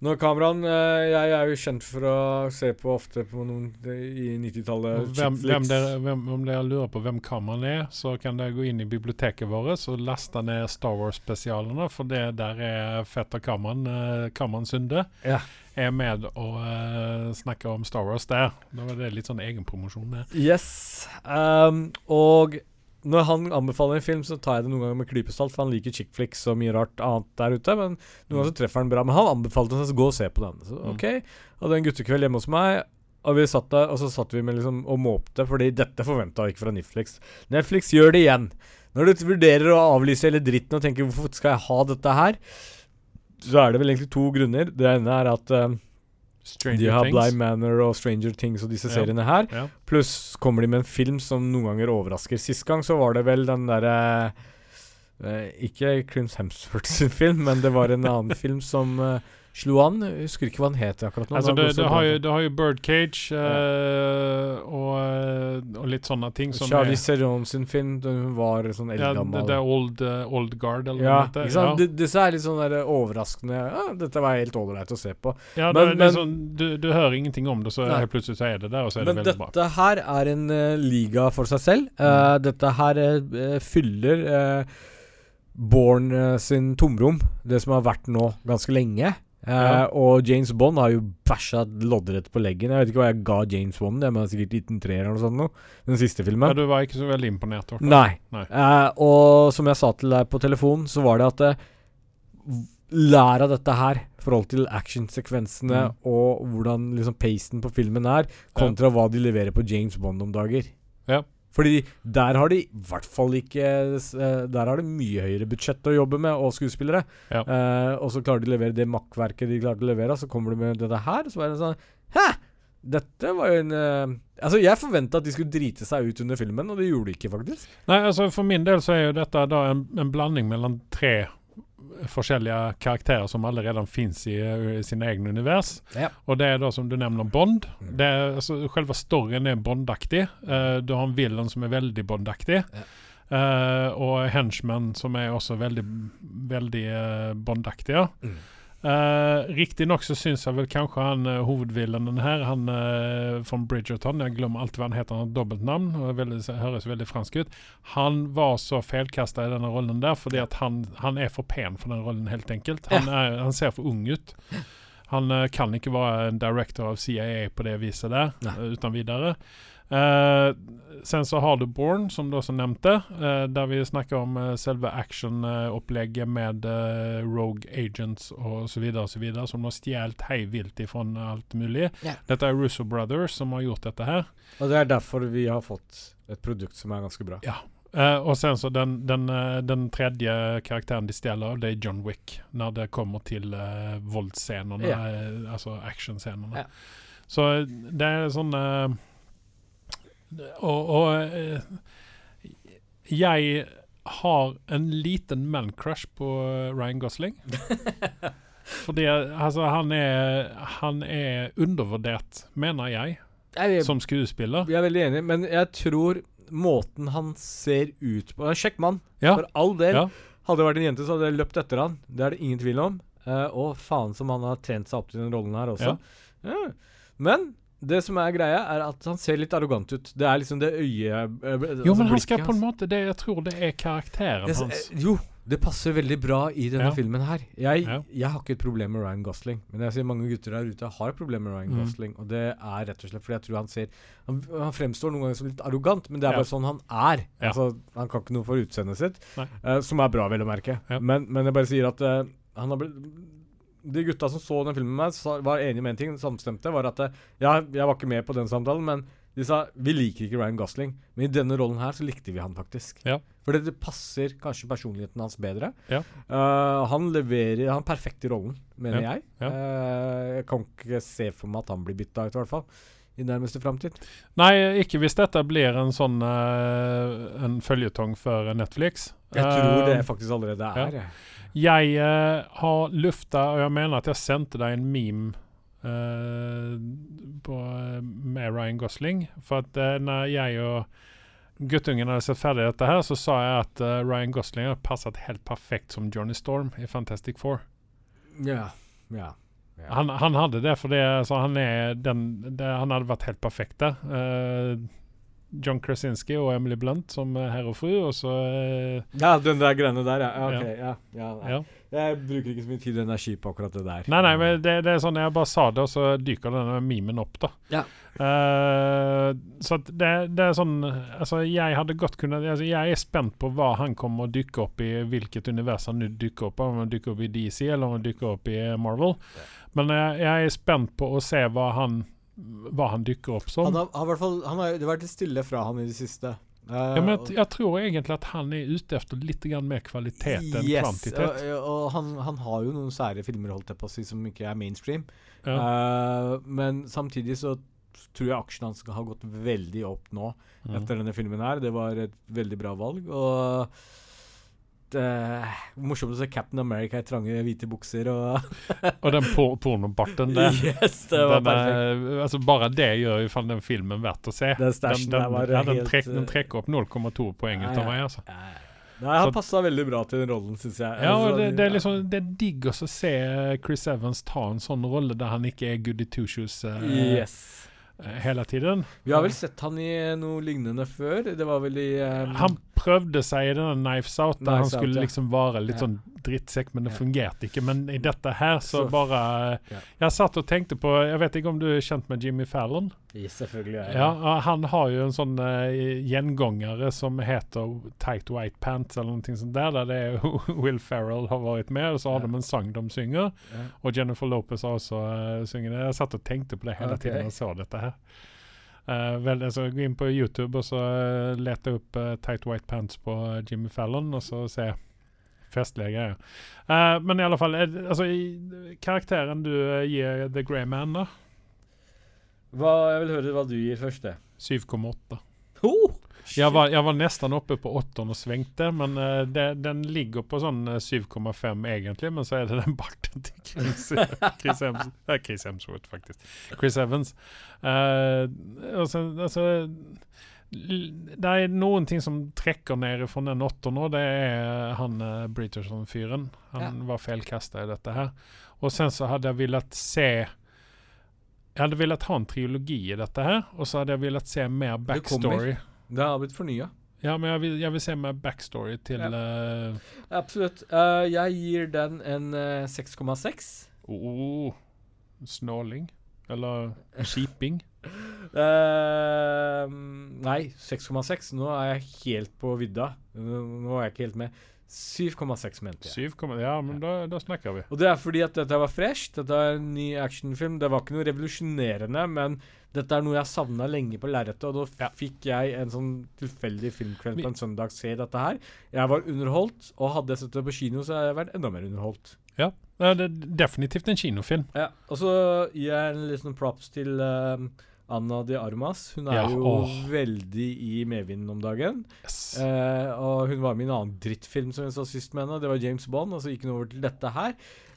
Når kameraen eh, Jeg er jo kjent for å se på ofte på noen i 90-tallet. Hvem, hvem dere, hvem, om dere lurer på hvem kammeren er, så kan dere gå inn i biblioteket vårt og laste ned Star Wars-spesialene, for det der er fetter kammeren, uh, kammeren Sunde, Ja. er med og uh, snakker om Star Wars der. Da var det litt sånn egenpromosjon der. Yes. Um, og når han anbefaler en film, så tar jeg det noen ganger med klypesalt, for han liker chick flicks og mye rart annet der ute. Men noen ganger så treffer han bra. Men han anbefalte oss å gå og se på den. Så Mm. OK. Hadde en guttekveld hjemme hos meg. Og vi satt der, og så satt vi med liksom og måpte, fordi dette forventa jeg ikke fra Netflix. Netflix gjør det igjen. Når du vurderer å avlyse hele dritten og tenker 'hvorfor skal jeg ha dette her', så er det vel egentlig to grunner. Det ene er at um, Stranger de har Things. Bly Manor og Stranger Things og disse Ja. seriene her. Ja. Pluss kommer de med en film som noen ganger overrasker. Sist gang så var det vel den derre eh, Ikke Crims Hemsworth sin [laughs] film, men det var en annen film som eh, slo an. Jeg husker ikke hva han het akkurat nå. Altså, Det det, har jo, du har jo Birdcage eh, og, eh, og litt sånne ting som Charlie er Theron sin film, da hun var sånn eldgammel. Ja, det er old, uh, old Guard, eller ja, hva det ikke heter. Disse er litt sånn der overraskende ja, Dette var helt ålreit å se på. Ja, Men- det, det men- sånn, du, du hører ingenting om det, så Nei. plutselig så er det der, og så er det Men veldig bra. dette her er en uh, liga for seg selv. Eh, dette her fyller uh, Born sin tomrom, det som har vært nå ganske lenge. Eh, Ja. Og James Bond har jo bæsja loddrett på leggen. Jeg vet ikke hva jeg ga James Bond, det var sikkert liten en treer eller noe sånt. Noe, den siste filmen. Ja, du var ikke så veldig imponert? Nei. Nei. Uh, og som jeg sa til deg på telefon, så var det at uh, Lær av dette her, i forhold til actionsekvensene Mm. og hvordan liksom pacen på filmen er, kontra hva de leverer på James Bond om dager. Ja. Fordi der har de i hvert fall ikke eh, Der har de mye høyere budsjett å jobbe med, og skuespillere. Ja. Uh, og så klarer de å levere det makkverket de klarte å levere, så kommer de med dette her, så er det sånn Hæ! Dette var jo en uh, Altså, jeg forventa at de skulle drite seg ut under filmen, og det gjorde de ikke, faktisk. Nei, altså For min del så er jo dette da en, en blanding mellom tre forskjellige karakterer som allerede finnes i, i sine egne univers. Ja. Og det er da som du nevner Bond. Mm. Det er, altså, Selve storyen er Bondaktig. Uh, du har en villain som er veldig Bondaktig. Uh, og henchmen som er også veldig, veldig uh, Bondaktige. Mm. Uh, Riktignok så syns jeg vel kanskje han uh, hovedvillainen her, han uh, fra Bridgerton Jeg glemmer alltid hva han heter, han har dobbeltnavn. og veldig, Høres veldig fransk ut. Han var så feilkasta i denne rollen der fordi at han, han er for pen for den rollen, helt enkelt. Han, er, han ser for ung ut. Han uh, kan ikke være en director av CIA på det viset der, uten videre. Uh, sen så har du Born, som du også nevnte, uh, der vi snakker om uh, selve actionopplegget med uh, Rogue Agents og så videre, og så videre, som har stjålet hei vilt ifra alt mulig. Yeah. Dette er Russo Brothers som har gjort dette her. Og det er derfor vi har fått et produkt som er ganske bra. Ja. Uh, og sen så den, den, uh, den tredje karakteren de stjeler av, det er John Wick. Når det kommer til uh, voldsscenene, yeah. eh, altså actionscenene. Yeah. Så eh, det er sånn eh, Og, og eh, jeg har en liten man-crush på eh, Ryan Gosling. [laughs] Fordi altså, han er, han er undervurdert, mener jeg, Jeg, er- som skuespiller. jeg er veldig enig, men jeg tror måten han ser ut på er Kjekk mann, Ja. for all del. Ja. Hadde det vært en jente, så hadde jeg løpt etter han. Det er det ingen tvil om. Uh, og faen som han har trent seg opp til den rollen her også. Ja. Men det som er greia, er at han ser litt arrogant ut. Det er liksom det øyet eh, Jo, altså men han skal på en måte det, Jeg tror det er karakteren det, hans. eh, Jo, det passer veldig bra i denne Ja. filmen her. Jeg, Ja. jeg har ikke et problem med Ryan Gosling, men jeg ser mange gutter der ute har et problem med Ryan Mm. Gosling. Og det er rett og slett fordi jeg tror han ser Han, han fremstår noen ganger som litt arrogant, men det er Ja. bare sånn han er. Altså, han kan ikke noe for utseendet sitt, eh, som er bra, vel å merke. Men, men jeg bare sier at uh, han har blitt de gutta som så den filmen med meg, var enige med en ting, samstemte, var at eh, Ja, jeg var ikke med på den samtalen, men de sa vi liker ikke Ryan Gosling, men i denne rollen her så likte vi han faktisk. Ja. Fordi det passer kanskje personligheten hans bedre. Ja. Uh, han leverer Han er perfekt i rollen, mener Ja, jeg. ja. Eh, jeg kan ikke se for meg at han blir bytta ut, i hvert fall. I nærmeste framtid. Nei, ikke hvis dette blir en sånn uh, En føljetong for Netflix. Jeg tror det faktisk allerede er. jeg. Jeg eh, har lufta, og jeg mener at jeg sendte deg en meme eh, på, med Ryan Gosling. For at uh, når jeg og guttungen hadde sett ferdig dette her, så sa jeg at eh, Ryan Gosling har passet helt perfekt som Johnny Storm i Fantastic Four. Ja. ja. ja. Han, han hadde det, for det, så han, er den, det, han hadde vært helt perfekt der. Eh, John Krasinski og Emily Blunt som herre herr og fru, og så eh, ja, den der greiene der, ja. ja, ok, ja. ja, ja. Jeg bruker ikke så mye tid og energi på akkurat det der. Nei, nei, men det, det er sånn jeg bare sa det, og så dyker denne mimen opp, da. Ja. Uh, så at det, det er sånn Altså, jeg hadde godt kunnet altså, Jeg er spent på hva han kommer å dykke opp i, hvilket univers han dukker opp i. Om han dykker opp i DC, eller om han dykker opp i Marvel. Men jeg, jeg er spent på å se hva han Hva han dukker opp som. Han har, fall, han har det har vært stille fra han i det siste. Uh, ja, men jeg, jeg tror egentlig at han er ute etter litt mer kvalitet enn yes, kvantitet. Og, og han, han har jo noen sære filmer holdt jeg på å si, som ikke er mainstream. Ja. Uh, men samtidig så tror jeg aksjene hans har gått veldig opp nå Mm. etter denne filmen her. Det var et veldig bra valg. Og uh, morsomt å se Captain America i trange hvite bukser og [laughs] Og den por pornobarten der. Yes, det var den, perfekt. er- altså bare det gjør jo den filmen verdt å se. Den den, den, ja, den, trek, den eh, trekker opp 0,2 poeng ut Ja, av meg, altså. Ja, ja. Nei, han passa veldig bra til den rollen, syns jeg. Ja, og Altså, det, det er liksom Det er digg å se Chris Evans ta en sånn rolle der han ikke er goody two shoes Uh, Yes. Eh, hele tiden. Vi har vel sett han i noe lignende før. Det var vel i um, Han prøvde seg i denne Knives Out, der han skulle Out, ja. liksom være litt Ja. sånn drittsekk, men det Ja. fungerte ikke. Men i dette her så, Så- bare. Jeg satt og tenkte på Jeg vet ikke om du er kjent med Jimmy Fallon? Selvfølgelig. Ja, ja, han har jo en sånn uh, gjengångere som heter Tight White Pants eller noe sånt der, der det er [laughs] Will Ferrell har vært med, og så har Ja. de en sang de synger. Og Jennifer Lopez har også uh, synger det. Jeg satt og tenkte på det hele okay. tiden jeg så dette her. Uh, vel, altså, gå inn på YouTube og så uh, lete opp uh, Tight White Pants på uh, Jimmy Fallon, og så se festlige greier. Men i alle fall, altså, i, karakteren du gir The Grey Man, da? Hva, jeg vil høre hva du gir først, det. 7,8. Oh, Jeg var, jeg var nesten oppe på åtteren og svingte, men uh, det, den ligger på sånn eh, 7,5 egentlig. Men så er det den barten til Chris, Chris, Hems, er Chris Hemsworth, faktisk. Chris Evans. Uh, og så, altså, det er noen ting som trekker ned fra den åtta nå. Det er han uh, Britterson-fyren. Han var feilkasta i dette her. Og sen så hadde jeg villet se Jeg hadde villet ha en trilogi i dette her, og så hadde jeg villet se mer backstory. Det har blitt fornya. Ja, men jeg vil, jeg vil se mer backstory til Ja. uh, Absolutt. Uh, jeg gir den en eh, 6,6. oh, snåling. Eller skiping. [laughs] Eh, nei, 6,6. Nå er jeg helt på vidda. Nå er jeg ikke helt med. 7,6 mente jeg. 7, ja, men da, da snakker vi. Og det er fordi at dette var fresh. Dette er en ny actionfilm. Det var ikke noe revolusjonerende, men dette er noe jeg savna lenge på lerretet, og da Ja. fikk jeg en sånn tilfeldig filmkveld på en søndag se dette her. Jeg var underholdt, og hadde jeg sett det på kino, så hadde jeg vært enda mer underholdt. Ja, det er definitivt en kinofilm. Ja, Og så gir jeg en liten props til eh, Anna de Armas. Hun er Ja, jo åh. veldig i medvinden om dagen. Yes. Eh, og hun var med i en annen drittfilm som jeg så sist med henne. Det var James Bond. Og så gikk hun over til dette her,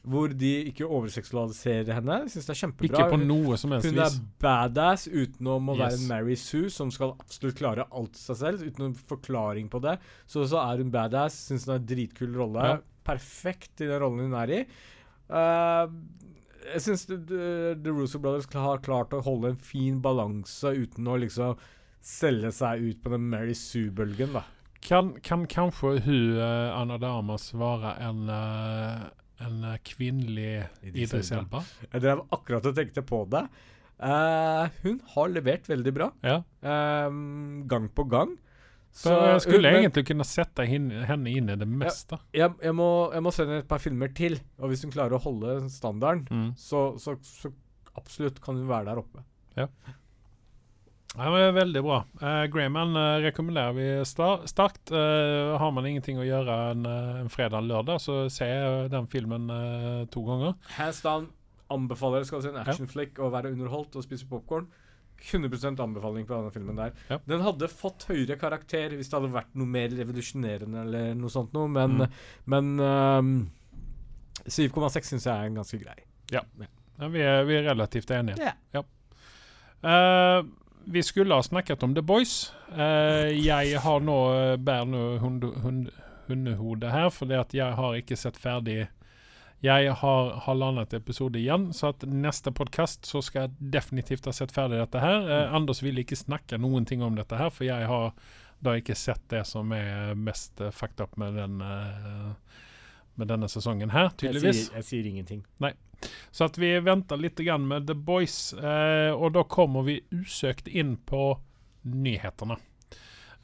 hvor de ikke overseksualiserer henne. Syns det er kjempebra. Ikke på noe som helst hun er badass utenom å være en Mary Sue som skal absolutt klare alt seg selv, uten noen forklaring på det. Så så er hun badass. Syns hun har en dritkul rolle. Ja. Perfekt i den rollen hun er i. Eh, jeg syns The, Russo Brothers har klart å holde en fin balanse uten å liksom selge seg ut på den Mary Sue-bølgen, da. Kan, kan kanskje hun, eh, Anna Damas, være en, eh, en eh, kvinnelig. Elba? Jeg drev akkurat og tenkte på det. Uh, hun har levert veldig bra, Ja. eh, gang på gang. Så jeg skulle men- egentlig kunne sette henne, inn i det meste. jeg, jeg, må, jeg må sende et par filmer til, og hvis hun klarer å holde standarden, Mm. så, så, så absolutt kan hun være der oppe. Ja, men det var veldig bra. Uh, Greyman uh, rekommenderer vi sta starkt. Eh, har man ingenting å gjøre en, en fredag-lørdag, så ser jeg den filmen uh, to ganger. Hands down anbefaler skal se en actionflick og være underholdt og spise popkorn. 100% anbefaling på denne filmen der. Ja. Den hadde fått høyere karakter hvis det hadde vært noe mer revolusjonerende eller noe sånt noe, men, Mm. men um, 7,6 syns jeg er en ganske grei. Ja, vi, er, vi er relativt enige. Ja. Uh, vi skulle ha snakket om The Boys. Uh, jeg har nå eh, bærer nå hund, hund, her, fordi at jeg har ikke sett ferdig Jeg har halvannet episode igjen, så at neste podkast så skal jeg definitivt ha sett ferdig dette her. Eh, Anders vil ikke snakke noen ting om dette her, for jeg har da ikke sett det som er mest uh, fucked up med, den, eh, med denne sesongen her, Jeg tydeligvis. sier, jeg sier ingenting. Nei. Så at vi venter litt grann med The Boys eh, og da kommer vi usøkt inn på nyhetene.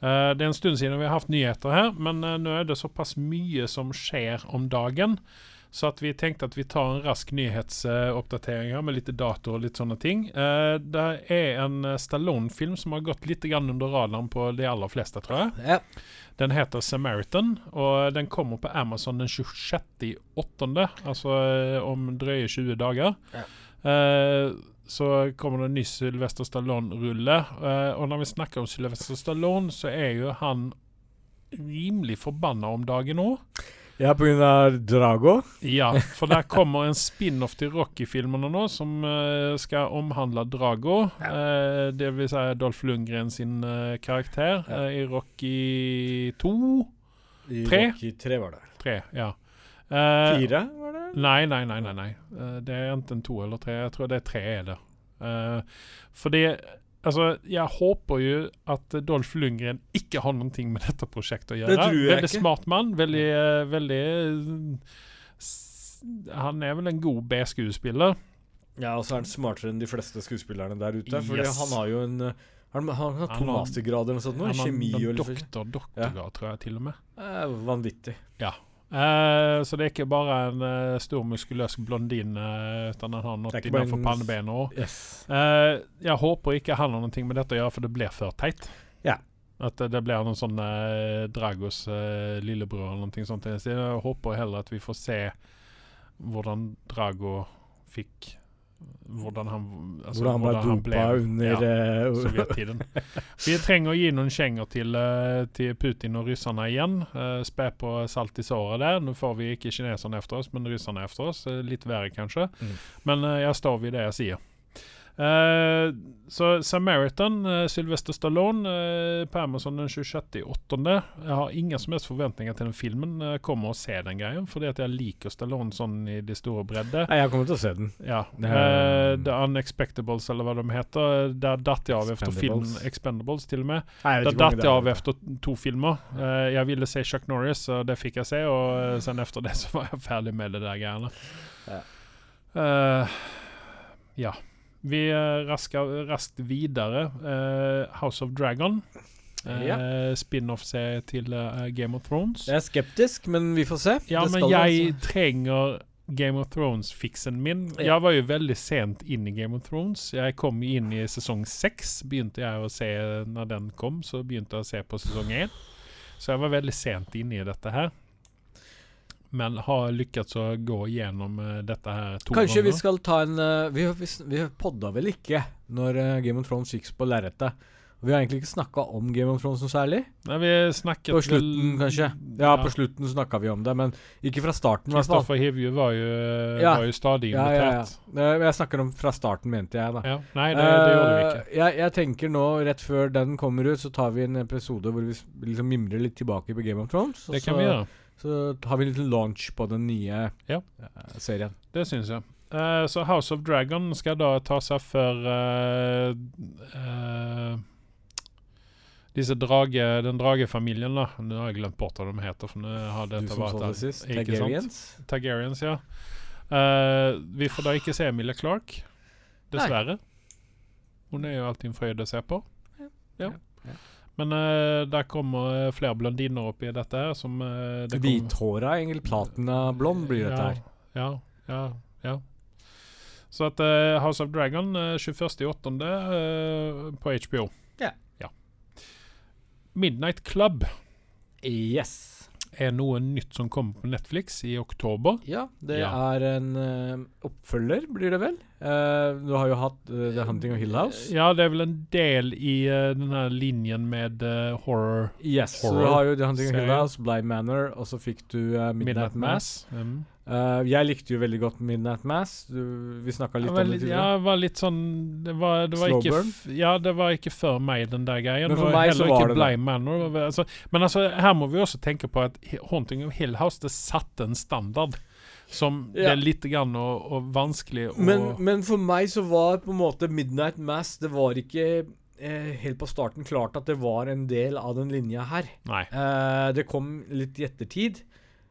Uh, det er en stund siden vi har haft nyheter her, men uh, nå er det såpass mye som skjer om dagen. Så at vi tenkte at vi tar en rask nyhetsoppdatering här med litt dator og litt sånne ting. Eh, det er en eh, Stallone-film som har gått litt grann under radaren på de aller fleste, tror jeg. Ja. Den heter Samaritan og den kommer på Amazon den 26 åttonde, alltså eh, om drøye 20 dagar. Eh, så kommer det en ny Sylvester Stallone-rulle. og når när vi snakker om Sylvester Stallone så er jo han rimelig forbanna om dagen òg. Ja, av Drago. Ja, for der kommer en spin-off til Rocky-filmene nå som uh, skal omhandle Drago. Eh, det vil si Dolph Lundgren sin uh, karakter Ja. i Rocky 2. I Tre? Rocky 3 var det. 3, ja. Eh, Fire, var det? Nei, nei, nei. nei, nei. Eh, det er enten to eller tre. Jeg tror det er tre. er det. for fordi Altså, jeg håper jo at Dolph Lundgren ikke har noen ting med dette prosjektet å gjøre. Det tror jeg veldig ikke. smart mann. Veldig, veldig Han er vel en god B-skuespiller. Ja, og så er han smartere enn de fleste skuespillerne der ute. For Yes. han har jo en Han, han har to mastergrader eller noe sånt. nå, Han har Kjemi og doktor, doktorgrad, tror jeg til og med. Eh, Vanvittig. Eh, så det er ikke bare en uh, stor, muskuløs blondine, uh, utan han har noe innenfor pannebeina òg. Yes. Jeg håper ikke han har noe med dette å gjøre, for det blir for teit. Ja. At det, blir noen sånn eh, Dragos lillebror eller noe sånt. Så jeg håper heller at vi får se hvordan Drago fikk Hvordan han altså, Hvordan han ble dopa under ja, eh, Sovjettiden. Vi trenger å gi noen kjenger til, eh, til Putin og russerne igjen. Uh, Spe på salt i såret der. Nå får vi ikke kineserne efter oss, men russerne efter oss. Eh, litt verre, kanskje. Mm. Men eh, jeg står ved det jeg sier. Eh, så Samaritan, uh, Sylvester Stallone, uh, på Amazon den 26.8. Jeg har ingen som helst forventninger til den filmen. Jeg kommer og se den greien, fordi at jeg liker Stallone sånn i det store bredde. Nei, jeg kommer til å se den. Ja. Er- The Unexpectables, eller hva de heter. Der datt jeg av efter filmen Expendables. Til og med. Nei, jeg mange datt jeg av efter to filmer. Jeg ville se Chuck Norris, og det fikk jeg se. Og sen efter det så var jeg ferdig med det der greiene. Ja. Ja. Vi rasker raskt videre. Uh, House of Dragon. Uh, Ja. Spin-off-serie til uh, Game of Thrones. Jeg er skeptisk, men vi får se. Ja, men jeg altså. trenger Game of Thrones-fiksen min. Ja. Jeg var jo veldig sent inn i Game of Thrones. Jeg kom inn i sesong seks. Begynte jeg å se når den kom, så begynte jeg å se på sesong én. Så jeg var veldig sent inne i dette her. Men har lykkes å gå gjennom eh, dette her to Kanskje vi skal ta en eh, Vi, vi, vi podda vel ikke når eh, Game of Thrones gikk på lerretet. Vi har egentlig ikke snakka om Game of Thrones noe særlig. Nei, vi snakket På slutten, vel- kanskje. Ja, på slutten snakka vi om det, men ikke fra starten. Kristoffer Hivju var Ja. var jo stadig Ja, ja, ja. invitert. Eh, Jeg snakker om fra starten, mente jeg, da. Ja. Nei, det, det gjorde vi ikke. Jeg, jeg tenker nå, rett før den kommer ut, så tar vi en episode hvor vi liksom mimrer litt tilbake på Game of Thrones. Det kan så, vi gjøre. Så har vi en liten launch på den nye Ja. eh, serien. Det syns jeg. Uh, så House of Dragon skal da ta seg for uh, uh, disse drage, den dragefamilien, da. Nå har jeg glemt bort hva de heter. For nå har Du som vært sa det sist. Targaryens. Targaryens, ja. Eh, vi får da ikke se Emilie Clark, dessverre. Hun er jo alltid en frøyd å se på. Ja. Ja, ja. Men uh, der kommer eh, flere blondiner opp i dette her som uh, Hvithåra, egentlig. Platinablond blir dette her. Ja, ja, ja. Så at uh, House of Dragon uh, 21.8. Uh, på HBO. Ja. ja. Midnight Club Yes. er noe nytt som kommer på Netflix i oktober. Ja, det Ja. er en uh, oppfølger, blir det vel? Eh, du har jo hatt uh, The Hunting of Hill House. Ja, det er vel en del i uh, den her linjen med eh, horror Yes, så du har jo The Hunting of Hill. House, Blind Manor, og så fikk du eh, Midnight, Midnight Mass. Mass. Mm. Eh, jeg likte jo veldig godt Midnight Mass. Du, vi snakka litt var om det tidligere. ja, det var litt sånn Det var, det var ikke? Ja, det var ikke for meg, den der greien. Men for Det var meg så var ikke det. Blind Manor. Altså, men altså, her må vi også tenke på at Haunting of Hill House det satte en standard som det er litt grann og, og vanskelig å Men, men for meg så var på en måte Midnight Mass Det var ikke eh, helt på starten klart at det var en del av den linja her. Eh, det kom litt i ettertid.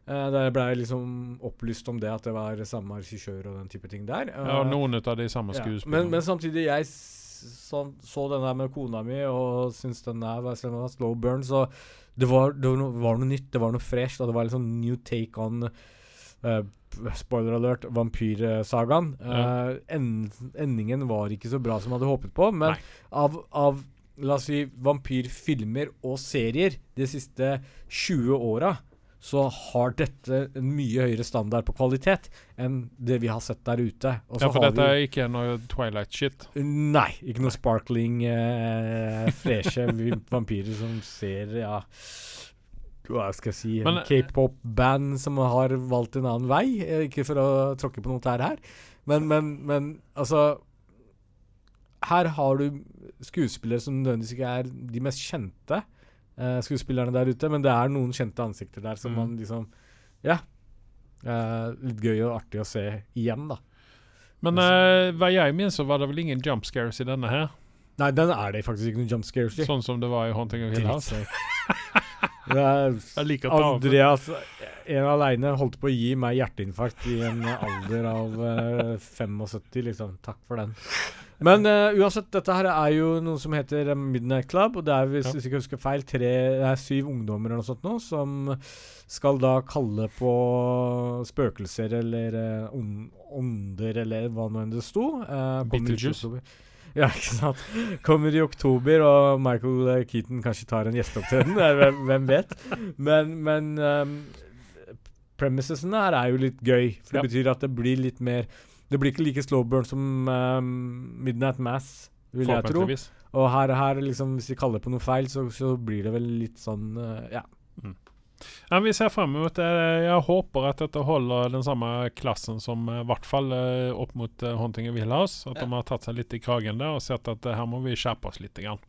Uh, der ble jeg liksom opplyst om det at det var samme regissør og den type ting der. Ja, Eh, noen av de samme ja. Men, men samtidig, jeg s- sånn, så den der med kona mi og syntes den der var, den slow burn, så det var, det var, noe, var noe nytt, det var noe fresh, og det var sånn new take on eh, Spoiler alert, vampyrsagaen. Ja. Eh, end, endingen var ikke så bra som jeg hadde håpet på, men av, av La oss si vampyrfilmer og serier de siste 20 åra, så har dette en mye høyere standard på kvalitet enn det vi har sett der ute. Ja, for dette er ikke noe Twilight-shit. Nei, ikke noe sparkling, eh, freshe [laughs] vampyrer som ser Ja. Hva skal jeg si Men, en K-pop-band som har valgt en annen vei. Eh, Ikke for å tråkke på noe tær her, men, men, men altså Her har du skuespillere som nødvendigvis ikke er de mest kjente uh, skuespillerne der ute, men det er noen kjente ansikter der som Mm. man liksom Ja. Uh, litt gøy og artig å se igjen, da. Men uh, hva jeg minns, så var det vel ingen jump scares i denne her? Nei, den er det faktisk ikke noen jump scares i. Sånn som det var i Haunting of Hill House? [laughs] Det. Andreas en aleine holdt på å gi meg hjerteinfarkt i en alder av uh, 75, liksom. Takk for den. Men uh, uansett, dette her er jo noe som heter eh, Midnight Club, og det er, hvis Ja. hvis jeg ikke husker feil, tre, det er syv ungdommer eller noe sånt nå, som skal da kalle på spøkelser eller eh, ånder, eller hva nå enn det sto. Uh, Beetlejuice. [laughs] Ja, ikke sant. Kommer i oktober, og Michael eh, Keaton kanskje tar en gjesteopptreden. Hvem, hvem vet. Men, men um, premisesene her er jo litt gøy. For det Ja. betyr at det blir litt mer Det blir ikke like slow burn som um, Midnight Mass, vil jeg tro. Og her, her liksom, hvis vi kaller det på noe feil, så, så blir det vel litt sånn uh, Ja. Ja, vi ser frem mot det. Jeg håper at dette holder den samme klassen som eh, i hvert fall eh, opp mot uh, Haunting of Hill At Ja. de har tatt seg litt i kragen der og sett at eh, her må vi skjerpe oss litt. Grann.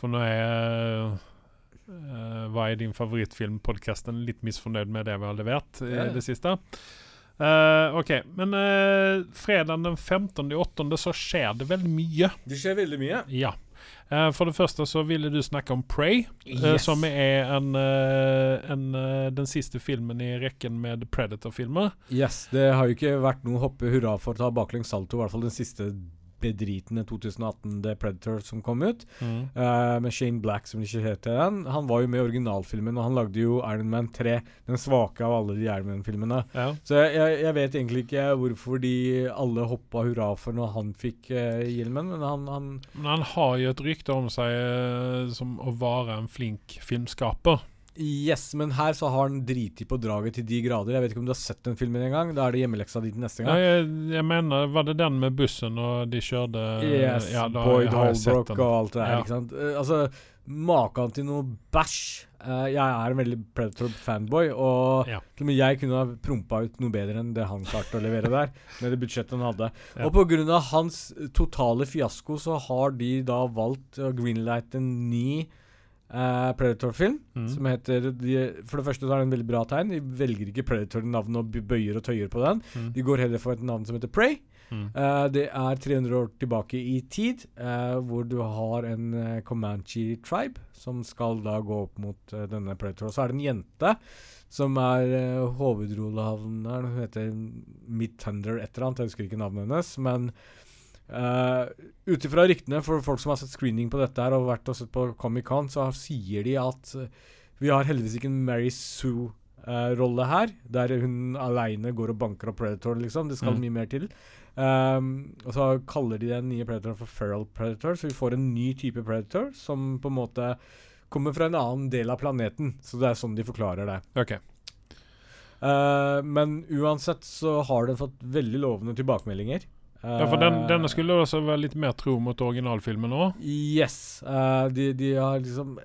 For nå er uh, Hva er din favorittfilm-podkasten litt misfornøyd med det vi har levert i Ja. det siste. Uh, OK. Men uh, fredag den 15.8. så skjer det veldig mye. Det skjer veldig mye. Ja. Eh, for det første så ville du snakke om Prey, eh, Yes. som er en, eh, en, den siste filmen i rekken med Predator-filmer. Yes, det har jo ikke vært noe hoppe hurra for å ta baklengs salto, i hvert fall den siste bedritne 2018 The Predator som kom ut. eh, med Shane Black som ikke heter den. Han var jo med i originalfilmen, og han lagde jo Iron Man 3, den svake av alle de Iron Man-filmene. Ja. Så jeg, jeg, vet egentlig ikke hvorfor de alle hoppa hurra for når han fikk uh, hjelmen, men han, han Men han har jo et rykte om seg uh, som å være en flink filmskaper. Yes, men her så har han driti på draget til de grader. Jeg vet ikke om du har sett den filmen en gang? Da er det hjemmeleksa di til neste Ja, gang. jeg, jeg mener, var det den med bussen og de kjørte Yes, ja, da Boyd Holbrook og alt det der. Ja. ikke sant? Eh, altså, Maken til noe bæsj. Eh, jeg er en veldig Predator-fanboy, og Ja. til og med jeg kunne ha prompa ut noe bedre enn det han klarte å levere der, [laughs] med det budsjettet han hadde. Ja. Og pga. hans totale fiasko så har de da valgt å greenlighte en ny eh, Predator-film. Mm. Som heter de, For det første så er det en veldig bra tegn. De velger ikke Predator-navnet og bøyer og tøyer på den. Mm. De går heller for et navn som heter Prey. Mm. Uh, det er 300 år tilbake i tid, uh, hvor du har en Comanche tribe som skal da gå opp mot denne Predator. Og så er det en jente som er uh, hovedrollehavneren. Hun heter Midthunder et eller annet, jeg husker ikke navnet hennes. Men uh, ut ifra ryktene for folk som har sett screening på dette her og vært og sett på Comic-Con, så sier de at eh, vi har heldigvis ikke en Mary Sue-rolle her, der hun aleine går og banker opp Predator, liksom. Det skal Mm. mye mer til. Um, og så kaller de den nye Predatoren for Feral Predator, så vi får en ny type Predator som på en måte kommer fra en annen del av planeten. Så det er sånn de forklarer det. Okay. Uh, men uansett så har den fått veldig lovende tilbakemeldinger. Ja, for den, Uh, denne skulle også være litt mer tro mot originalfilmen òg. Yes. Uh, de, de har liksom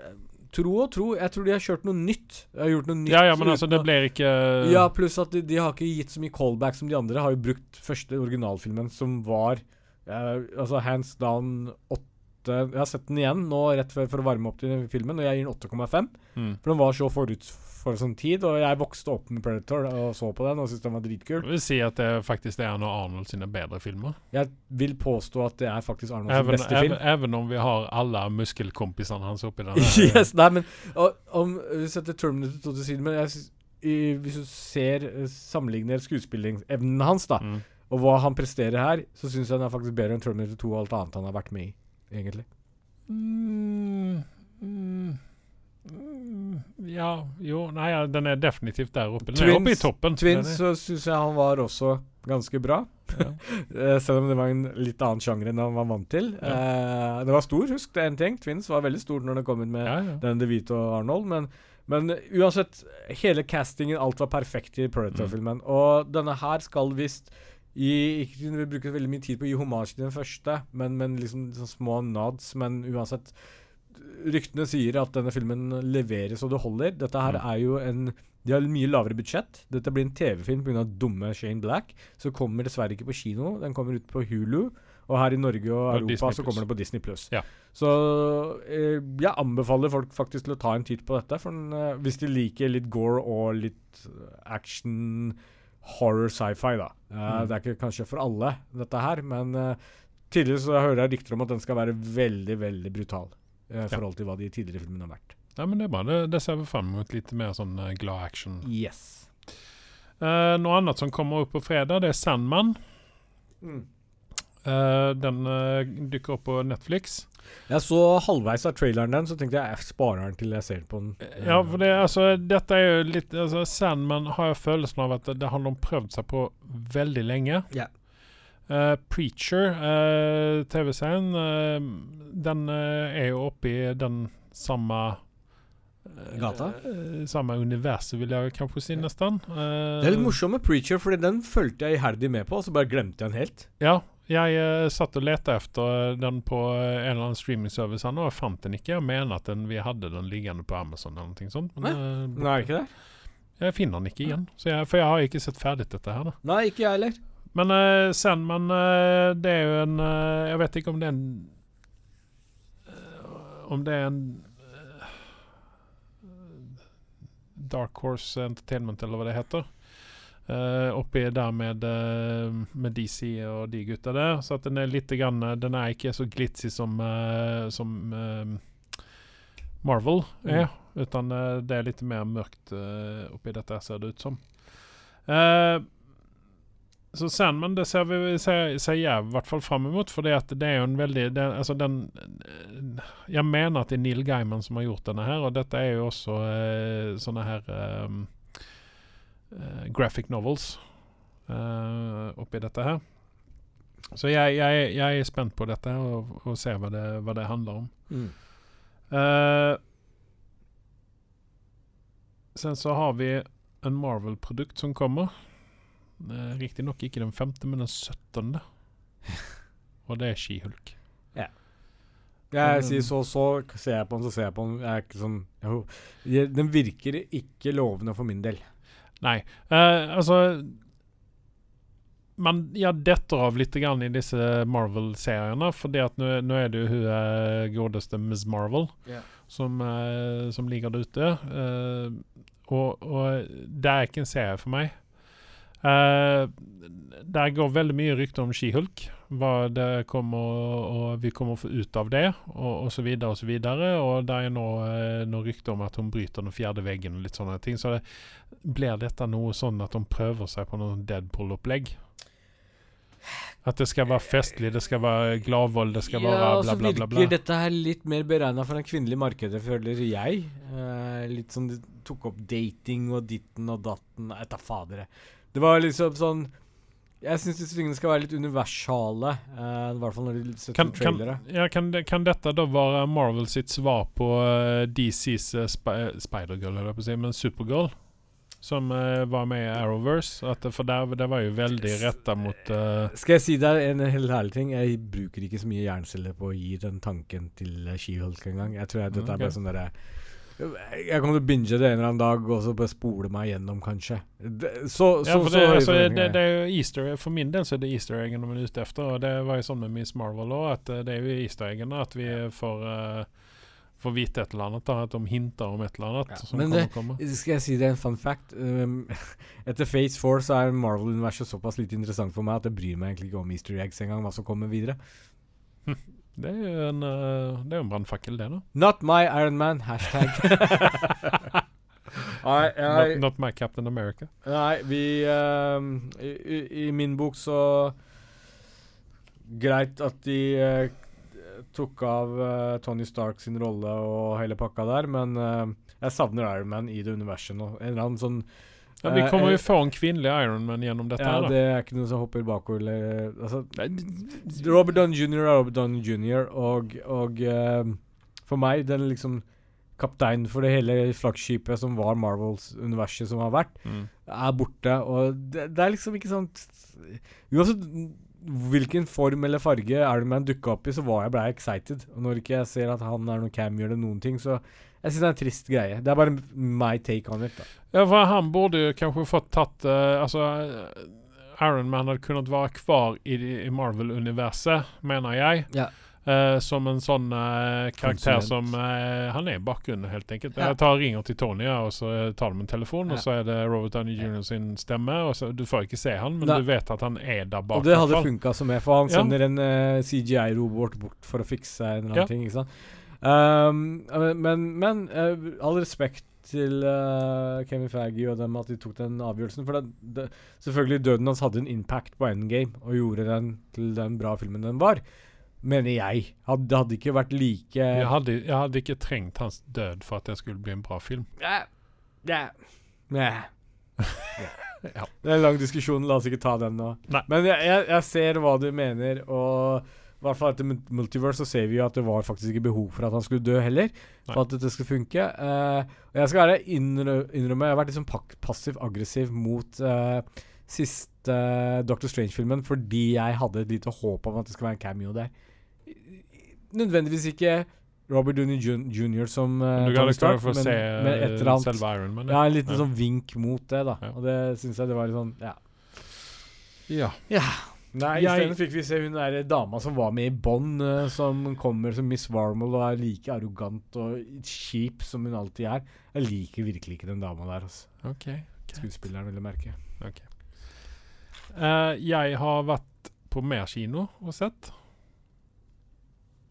Tro og tro. Jeg tror de har kjørt noe nytt. De har gjort noe nytt Ja, ja, men altså, det blir ikke Ja, pluss at de, de har ikke gitt så mye callback som de andre. Har jo brukt første originalfilmen, som var uh, altså hands down åtte Jeg har sett den igjen nå rett for, for å varme opp til filmen, og jeg gir den 8,5. mm. For den var så forut for sånn tid, og jeg vokste opp med Predator og så på den og syntes den var dritkul. Jeg vil si at det faktisk er en av Arnold sine bedre filmer. Jeg vil påstå at det er faktisk Arnolds sin beste även, film. Even om vi har alle muskelkompisene hans oppi den. [laughs] yes, nei, men og, om vi setter Terminator 2 til side, men jeg i, hvis du ser eh, sammenligner skuespillingsevnen hans, da, Mm. og hva han presterer her, så syns jeg den er faktisk bedre enn Terminator 2 og alt annet han har vært med i, egentlig. Mm, mm, ja, jo Nei, ja, den er definitivt der oppe. Den er oppe i toppen. Twins så syns jeg han var også ganske bra. ja. [laughs] Eh, selv om det var en litt annen sjanger enn han var vant til. Eh, det var stor, husk det er en ting. Twins var veldig stort når det kom inn med Ja, ja. den DeVito og Arnold, men, men uansett, hele castingen, alt var perfekt i Predator-filmen. Og denne her skal visst gi Ikke vi bruker veldig mye tid på å gi hommage til den første, men, men liksom liksom små nods. Men uansett ryktene sier at denne filmen leverer så det holder. Dette her Mm. er jo en De har mye lavere budsjett. Dette blir en TV-film pga. dumme Shane Black. Så kommer dessverre ikke på kino. Den kommer ut på Hulu. Og her i Norge og Europa så kommer den på Disney Pluss. Ja. Så eh, jeg anbefaler folk faktisk til å ta en titt på dette. For den, eh, hvis de liker litt gore og litt eh, action, horror, sci-fi, da. Eh, Mm. Det er ikke kanskje for alle, dette her, men eh, tidligere så hører jeg rykter om at den skal være veldig, veldig brutal. Eh, I Ja. forhold til hva de tidligere filmene har vært. Ja, men det er bra. Det, det ser vi frem mot. Litt mer sånn eh, glad action. Yes. Uh, noe annet som kommer opp på fredag, det er Sandman. Eh, den uh, dukker opp på Netflix. Jeg så halvveis av traileren den, så tenkte jeg jeg sparer den til jeg ser på den. Ja, for det, altså, dette er jo litt altså, Sandman har jo følelsen av at det, det har noen prøvd seg på veldig lenge. Ja. Eh, Preacher, uh, TV-serien, uh, den er jo oppe i den samme Gata? samme universet, vil jeg kanskje si, nesten. Det er litt morsomt med Preacher, Fordi den fulgte jeg iherdig med på, og så bare glemte jeg den helt. Ja, jeg satt og lette etter den på en eller annen streamingservice, og jeg fant den ikke. Jeg mener at den, vi hadde den liggende på Amazon eller noe sånt. Men Nei, det ikke det? jeg finner den ikke igjen. Så jeg, for jeg har ikke sett ferdig dette her. da. Nei, ikke jeg heller. Men uh, men eh, det er jo en eh, Jeg vet ikke om det er en eh, Om det er en eh, Dark Horse Entertainment, eller hva det heter. Uh, oppi der med, eh, med DC og de gutta der. Så den er litt grann, Den er ikke så glitzy som, eh, som eh, Marvel er. Utan eh, det er litt mer mørkt eh, oppi dette, ser det ut som. Eh, så Sandman det ser, vi, ser, ser jeg i hvert fall fram imot, for det er jo en veldig det, altså den, Jeg mener at det er Neil Gaiman som har gjort denne her, og dette er jo også eh, sånne her eh, graphic novels eh, oppi dette her. Så jeg, jeg, jeg er spent på dette og, og ser hva det, hva det handler om. Mm. Eh, sen så har vi en Marvel-produkt som kommer. Uh, Riktignok ikke den femte, men den syttende. [laughs] Og det er Skihulk. Jeg sier så, så ser jeg på den, så ser jeg på den. Jeg er ikke sånn jo, Den virker ikke lovende for min del. Nei, eh, altså men jeg detter av litt grann i disse Marvel-seriene, at nå nå er det jo hun eh, godeste Miss Marvel yeah. som, eh, som ligger der ute. Eh, og, og det er ikke en serie for meg. Uh, der går veldig mye rykter om Skihulk. Hva det kommer og vi kommer å få ut av det, og, og så videre og så videre. Og det er nå uh, noe rykte om at hun bryter den fjerde veggen og litt sånne ting. Så det, blir dette noe sånn at de prøver seg på noe Deadpool-opplegg? At det skal være festlig, det skal være gladvold, det skal være bla, bla, bla. bla, bla. bla. virker dette her litt mer beregna for det kvinnelige markedet, føler jeg. Eh, litt sånn de tok opp dating og ditten og datten Nei, fadere. Det var liksom sånn Jeg syns disse tingene skal være litt universale, Uh, i hvert fall når de setter Kan, kan, trailere. ja, kan, kan dette da være Marvel sitt svar på uh, DCs uh, sp Spider-Girl, holdt jeg på å si, men Supergirl? Som uh, var med i Arrowverse. At, for der, det var jo veldig retta mot eh, Skal jeg si deg en helt ærlig ting? Jeg bruker ikke så mye jernceller på å gi den tanken til She-Hulk engang. Jeg tror jeg, dette okay. er bare sånn derre Jeg kommer til å binge det en eller annen dag, og så bare spole meg gjennom, kanskje. Det, så, så, Ja, for det, altså, det, det er jo easter For min del så er det easter eggen man er ute etter. Og det var jo sånn med Miss Marvel òg, at eh, det er jo easter eggene. At vi får, uh, får vite et eller annet. Da, at de hinter om et eller annet Ja, som men det- komme. Skal jeg si det er en fun fact? Um, [laughs] etter Phase 4 så er Marvel-universet såpass lite interessant for meg at jeg bryr meg egentlig ikke om Easter eggs engang, hva som kommer videre. [laughs] Det er jo en, uh, det en brannfakkel, det, da. [laughs] Not my Iron Man, hashtag. [laughs] Nei, Not, jeg, not my Captain America. nei, vi um, i, i, I min bok så Greit at de uh, tok av uh, Tony Stark sin rolle og hele pakka der, men jeg savner Iron Man i det universet nå. En eller annen sånn Ja, vi Eh, kommer eh, jo få en kvinnelig Ironman gjennom dette. Ja, her da. det er ikke noen som hopper bakover eller Altså Robert Dunn jr. er Robert Dunn jr., og, og uh, for meg, den liksom kapteinen for det hele flaggskipet som var Marvels universet som har vært, Mm. er borte. Og det, det er liksom ikke sånn Uansett hvilken form eller farge Iron Man dukka opp i, så var jeg blei excited. Og når ikke jeg ser at han er noen cameo eller noen ting, så jeg syns det er en trist greie. Det er bare my take on it. da. Ja, for han borde ju kanske fått tatt uh, Alltså eh, Iron Man hade kunnat vara kvar i, i Marvel-universet, menar jag. Ja. Uh, som en sånn uh, karaktär Konsulent. som uh, Han er i bakgrunnen, helt enkelt. Ja. Jeg tar ringer til Tony, og så eh, tar de en telefon, Ja. og så er det Robert Downey Jr. sin stemme. Og så, du får ikke se han, men Nei. du vet at han er der bak. Og det hadde funka som er, for han Ja. sender en eh, CGI-robot bort for å fikse en eller annen Ja. ting. ikke sant? Um, men men uh, all respekt til uh, Kevin Faggy og dem at de tok den avgjørelsen. For det, det, selvfølgelig døden hans hadde en impact på Endgame og gjorde den til den bra filmen den var. Mener jeg. Hadde, det hadde ikke vært like Jeg hadde, jeg hadde ikke trengt hans død for at det skulle bli en bra film. Ja. Ja. Ja. Ja. Det er en lang diskusjon, la oss ikke ta den nå. Nei. Men jeg, jeg, jeg ser hva du mener, og i hvert fall etter Multiverse så ser vi jo at det var faktisk ikke behov for at han skulle dø heller. Nei. For at dette skulle funke. Uh, og jeg skal være innrø innrømme Jeg har vært liksom pak- passiv-aggressiv mot uh, siste Doctor Strange-filmen fordi jeg hadde et lite håp om at det skulle være en cameo der. Nødvendigvis ikke Robert Downey jr. som uh, Tony Stark, men, se men et eller annet Iron Man. ja, en liten Ja. sånn vink mot det, da. Ja. Og det syns jeg det var litt sånn Ja. ja. Nei, isteden fikk vi se hun der dama som var med i Bond, eh, som kommer som Miss Warmel og er like arrogant og kjip som hun alltid er. Jeg liker virkelig ikke den dama der, altså. OK. Skuespilleren, vil jeg merke. Eh, jeg har vært på mer kino og sett.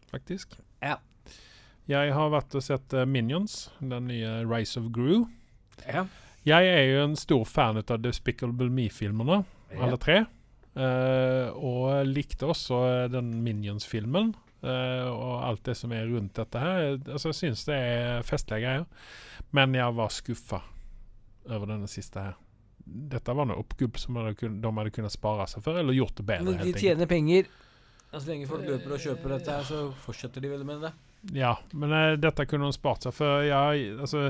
Faktisk. Ja. Jeg har vært og sett uh, Minions, den nye Rise of Gru. Ja. Jeg er jo en stor fan av Despicable Me-filmene, alle tre. Eh, og likte også eh, den Minions-filmen. eh, og alt det som er rundt dette her. Altså, jeg syns det er festlige greier. Men jeg var skuffa over denne siste her. Dette var noe oppgubb som hadde kun, de hadde kunnet spare seg for, eller gjort det bedre. Men de helt enkelt. tjener penger. Så så lenge folk løper og kjøper dette, her, så fortsetter de vel med det. Ja, men uh, dette kunne de spart seg for. Ja, altså,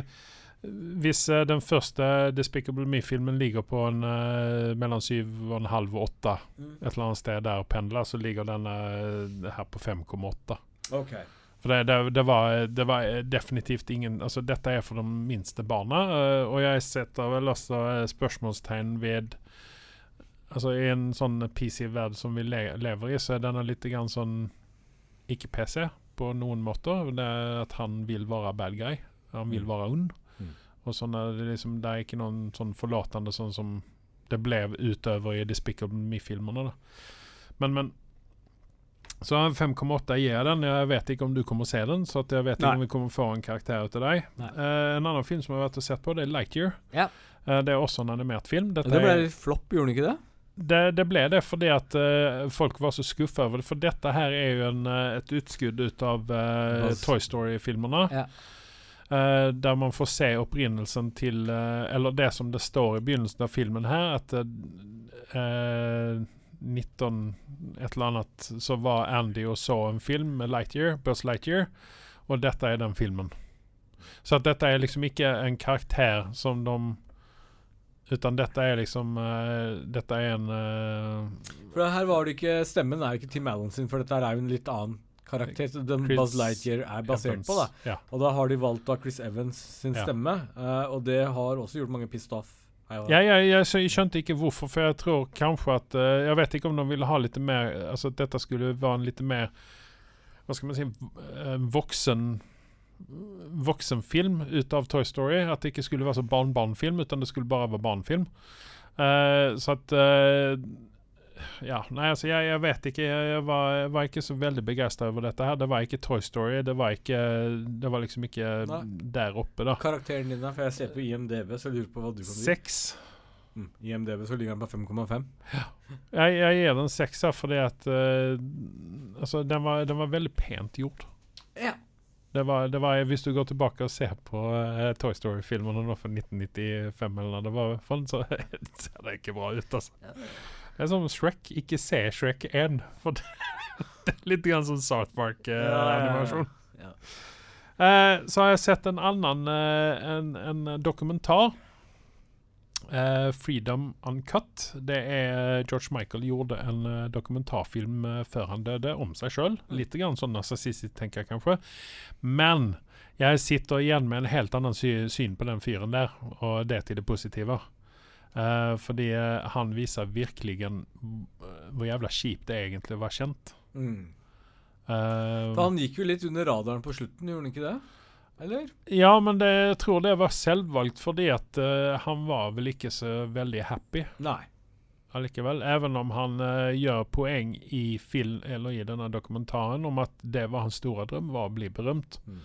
hvis eh, den første Despicable Me-filmen ligger på en uh, mellom syv og en halv og åtte, et eller annet sted der og pendler, så ligger den eh, her på 5,8. Ok. For det, det, det, var, det var definitivt ingen Altså, dette er for de minste barna, uh, og jeg setter vel også spørsmålstegn ved Altså, i en sånn PC-verden som vi le lever i, så er denne litt grann sånn Ikke PC på noen måter. Det er at han vil være bad guy. Han vil Mm. være ond. Og sånn er det liksom Det er ikke noen sånn forlatende sånn som det ble utover i Despicable Me-filmene. Men, men Så 5,8 gir jeg den. Jeg vet ikke om du kommer å se den, så jeg vet Nei. ikke om vi kommer få en karakter ut av deg. Eh, en annen film som jeg har vært og sett på, det er Lightyear. Ja. Uh, det er også en animert film. Dette Det ble er, flopp, gjorde den ikke det? det, det ble det fordi at uh, folk var så skuffa over det. For dette her er jo en, et utskudd ut av uh, Toy Story-filmene. Ja. Eh, der man får se opprinnelsen til uh, Eller det som det står i begynnelsen av filmen her, at uh, 19 et eller annet så var Andy og så en film med Lightyear, Buzz Lightyear, og dette er den filmen. Så at dette er liksom ikke en karakter som de Utan dette er liksom eh, Dette er en eh, For her var det ikke Stemmen er ikke Tim Allen sin, for dette er jo en litt annen karakter. Chris Buzz Lightyear er basert Evans. på, da. Ja. Og da har de valgt da Chris Evans sin Ja. stemme, uh, og det har også gjort mange pissed off. Ja. Ja, jeg, skjønte ikke hvorfor, for jeg tror kanskje at uh, Jeg vet ikke om de ville ha litt mer Altså at dette skulle være en litt mer Hva skal man si eh, Voksen Voksenfilm ut av Toy Story. At det ikke skulle være så barn-barn-film, utan det skulle bare være barnefilm. Uh, så at eh, Ja, nei, altså, jeg, jeg vet ikke. Jeg, var, jeg var ikke så veldig begeistra over dette her. Det var ikke Toy Story. Det var ikke Det var liksom ikke Nei. der oppe, da. Karakteren din, da? For jeg ser på IMDb, så jeg lurer på hva du kan si. Seks. Mm. IMDb så ligger den på 5,5. Jeg, jeg gir den sekser fordi at uh, Altså, den var, den var veldig pent gjort. Ja. Det var, det var, hvis du går tilbake og ser på uh, Toy Story-filmene fra 1995 eller noe, det var faen så [laughs] ser det ikke bra ut, altså. Det er som Shrek. Ikke se Shrek 1, for det, [laughs] det er litt grann sånn South Park-animasjon. Ja. Eh, så har jeg sett en annen eh, en, en dokumentar Uh, 'Freedom Uncut'. Det er George Michael gjorde en uh, dokumentarfilm uh, før han døde, om seg sjøl. Litt grann sånn narsissistisk, tenker jeg kanskje. Men jeg sitter igjen med en helt annen sy syn på den fyren der, og det til det positive. Eh, fordi eh, han viser virkelig hvor jævla kjipt det egentlig var kjent. Mm. Uh, han gikk jo litt under radaren på slutten, gjorde han ikke det? Eller? Ja, men det, jeg tror det var selvvalgt fordi at uh, han var vel ikke så veldig happy Nei. allikevel. Even om han eh, gjør poeng i film, eller i denne dokumentaren om at det var hans store drøm, var å bli berømt. Mm.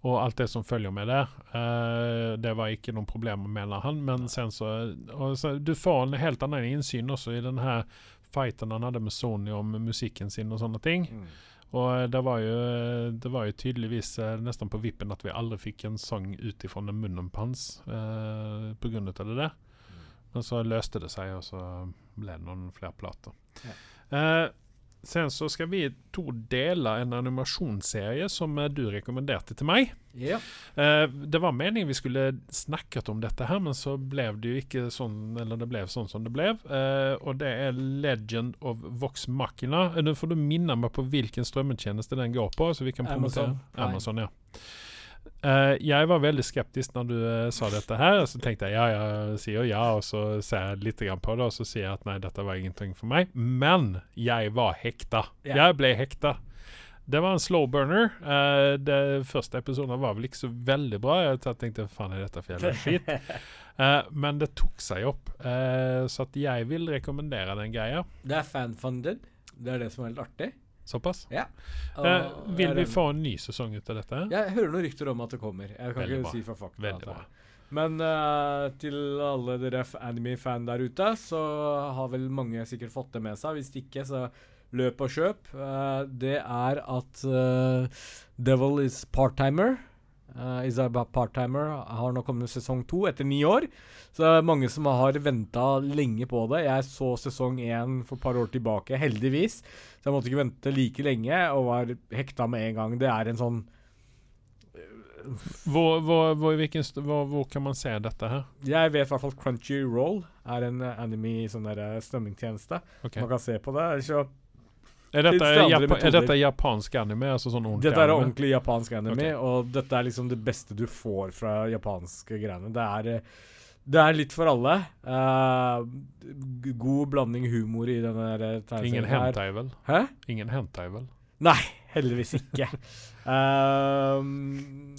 Og alt det som følger med det. Uh, det var ikke noen problemer, mener han. Men sen så, så Du får en helt annen innsyn også i den her fighten han hadde med Sony om musikken sin og sånne ting. Mm. Og det var jo, det var jo tydeligvis eh, nesten på vippen at vi aldri fikk en sang ut ifra munnen på hans eh, grunn av det der. Men så løste det seg, og så ble det noen flere plater. Eh, sen så skal vi to dele en animasjonsserie som eh, du rekommenderte til meg. Ja. Eh, det var meningen vi skulle snakket om dette her, men så ble det jo ikke sånn Eller det ble sånn som det ble. Eh, og det er Legend of Vox Machina. Eh, Nå får du minne meg på hvilken strømmetjeneste den går på, så vi kan Amazon Amazon, ja. Eh, jeg var veldig skeptisk når du uh, sa dette her. Så tenkte jeg ja, jeg sier ja, og så ser jeg litt grann på det, og så sier jeg at nei, dette var ingenting for meg. Men jeg var hekta. Yeah. Jeg ble hekta. Det var en slow burner. Uh, det første episoden var vel ikke så veldig bra. Jeg tenkte faen er dette fjellet skitt? skit? [laughs] Eh, men det tok seg opp. Så at jeg vil rekommendere den greia. Det er fanfunded. Det er det som er litt artig. Såpass. Ja. Eh, vil vi få en ny sesong ut av dette? Jeg hører noen rykter om at det kommer. Jeg kan Veldig ikke bra. si for fakta. Veldig bra. er. Men uh, til alle dere anime-fan der ute, så har vel mange sikkert fått det med seg. Hvis ikke, så løp og kjøp. Uh, det er at Devil is part-timer. Uh, is a part-timer har nå kommet sesong to etter ni år. Så det er mange som har venta lenge på det. Jeg så sesong én for et par år tilbake, heldigvis. Så jeg måtte ikke vente like lenge, og var hekta med en gang. Det er en sånn Hvor, hvor, hvor, hvilken, hvor, kan man se dette her? Jeg vet i hvert fall Crunchyroll er en eh, anime sånn der eh, strømmingtjeneste. Ok. Man kan se på det. Så Er dette, Japa er dette japansk anime? Altså sånn ordentlig Dette er anime? ordentlig japansk anime, okay. og dette er liksom det beste du får fra japanske greiene. Det er, eh, det er litt for alle. Uh, god blanding humor i denne eh, tegneserien Ingen her. hentai, vel? Hæ? Ingen hentai, vel? Nei, heldigvis ikke. Um,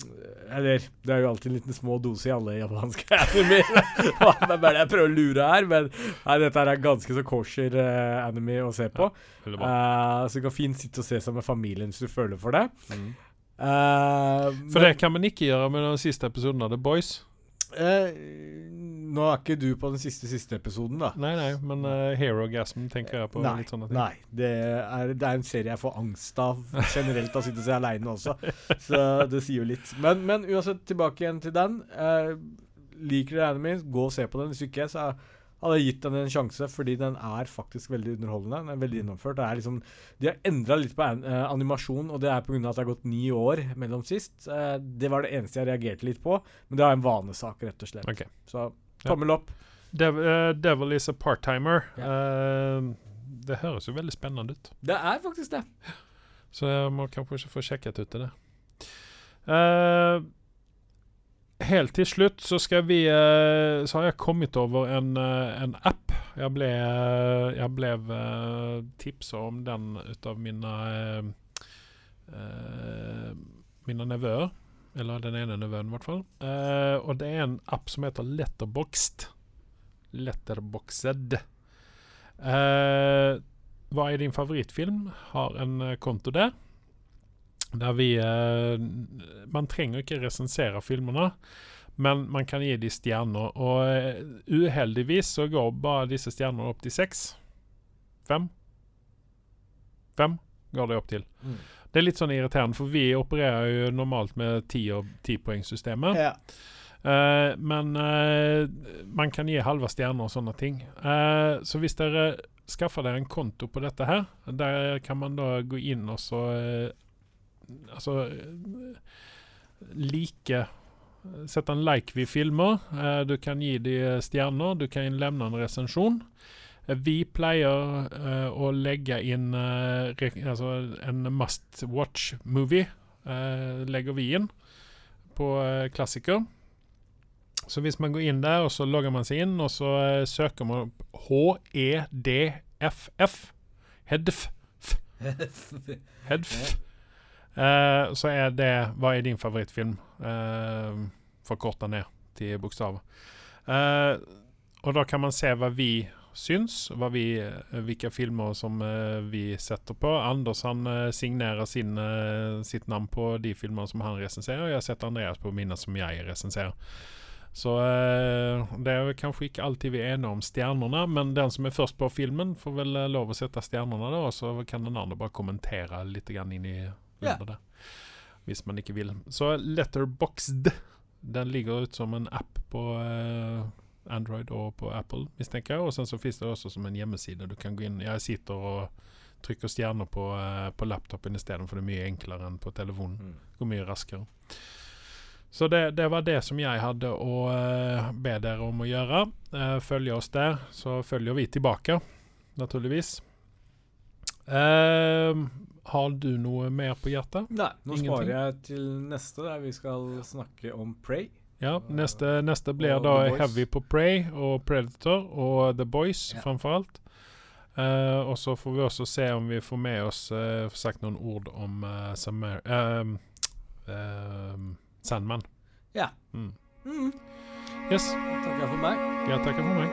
eller Det er jo alltid en liten små dose i alle japanske [laughs] anime. det er det jeg prøver å lure her? Men nei, dette er ganske så kosher uh, anime å se på. Ja. Eh, så du kan fint sitte og se sammen med familien hvis du føler for det. Mm. Uh, For men- det kan man ikke gjøre med den siste episoden av The Boys. Eh, Nå er ikke du på den siste siste episoden, da. Nei, nei, men uh, Herogasm tenker jeg på. Nei, nei det, er, det er en serie jeg får angst av generelt av å sitte og se aleine også. [laughs] Så det sier jo litt. Men, men uansett, tilbake igjen til den. Eh, liker dere anime, gå og se på den. Hvis ikke, så hadde gitt den en sjanse, fordi den er faktisk veldig underholdende. Den er veldig gjennomført. Det liksom, de har endra litt på eh, animasjon, og det er pga. at det har gått ni år mellom sist. Eh, det var det eneste jeg reagerte litt på, men det er en vanesak, rett og slett. Okay. Så tommel opp. Dev, uh, Devil is a part-timer. Eh, det høres jo veldig spennende ut. Det er faktisk det. Så jeg må kanskje få sjekket ut det. Eh, helt til slutt så skal vi eh, Så har jeg kommet over en, eh, en app. Jeg ble, eh, jeg ble tipsa om den ut av mine Mine nevøer. Eller den ene nevøen, i hvert fall. Og det er en app som heter. Letterboxed. Eh, hva er din favorittfilm? Har en konto der. Der vi eh, Man trenger ikke resensere filmene, men man kan gi de stjerner. Og eh, uheldigvis så går bare disse stjernene opp til seks. Fem. Fem går det opp til. Mm. Det er litt sånn irriterende, for vi opererer jo normalt med ti- og tipoengsystemet. Ja. Uh, men uh, man kan gi halve stjerner og sånne ting. Uh, så hvis dere skaffer dere en konto på dette her, der kan man da gå inn og så Altså like sette en like vi filmer. Eh, du kan gi de stjerner. Du kan levne en resensjon. Eh, vi pleier eh, å legge inn re altså en must watch movie. eh, legger vi inn på klassiker. Så hvis man går inn der, og så logger man seg inn, og så søker man opp HEDFF Hedf. [laughs] Hedf. Eh, så er det Hva er din favorittfilm? Uh, Forkorta ned til bokstaver. Eh, og da kan man se hva vi syns, hva vi, eh, hvilke filmer som eh, vi setter på. Anders han eh, signerer sin, eh, sitt navn på de filmene som han resenserer, jeg setter Andreas på mine som jeg resenserer. Så eh, det er kanskje ikke alltid vi er enige om stjernene, men den som er først på filmen, får vel eh, lov å sette stjernene, da, og så kan den andre bare kommentere litt grann inn i. under det. Hvis man ikke vil. Så Letterboxd, den ligger ut som en app på uh, Android og på Apple, mistenker jeg. Og sen så finnes det også som en hjemmeside. Du kan gå inn Jeg sitter og trykker stjerner på, uh, på laptopen isteden, for det er mye enklere enn på telefonen. Mm. Går mye raskere. Så det, det var det som jeg hadde å uh, be dere om å gjøre. Uh, følge oss der, så følger vi tilbake, naturligvis. Eh, har du noe mer på hjertet? Nei. Nå Ingenting? sparer jeg til neste, der vi skal snakke om Prey. Ja, neste, eh, neste blir da heavy på Prey og Predator og The Boys, ja. framfor alt. Uh, og så får vi også se om vi får med oss eh, uh, får sagt noen ord om uh, Samar Sandman. Ja. Mm. Mm. Yes. Jeg takker for meg. Jeg takker for meg.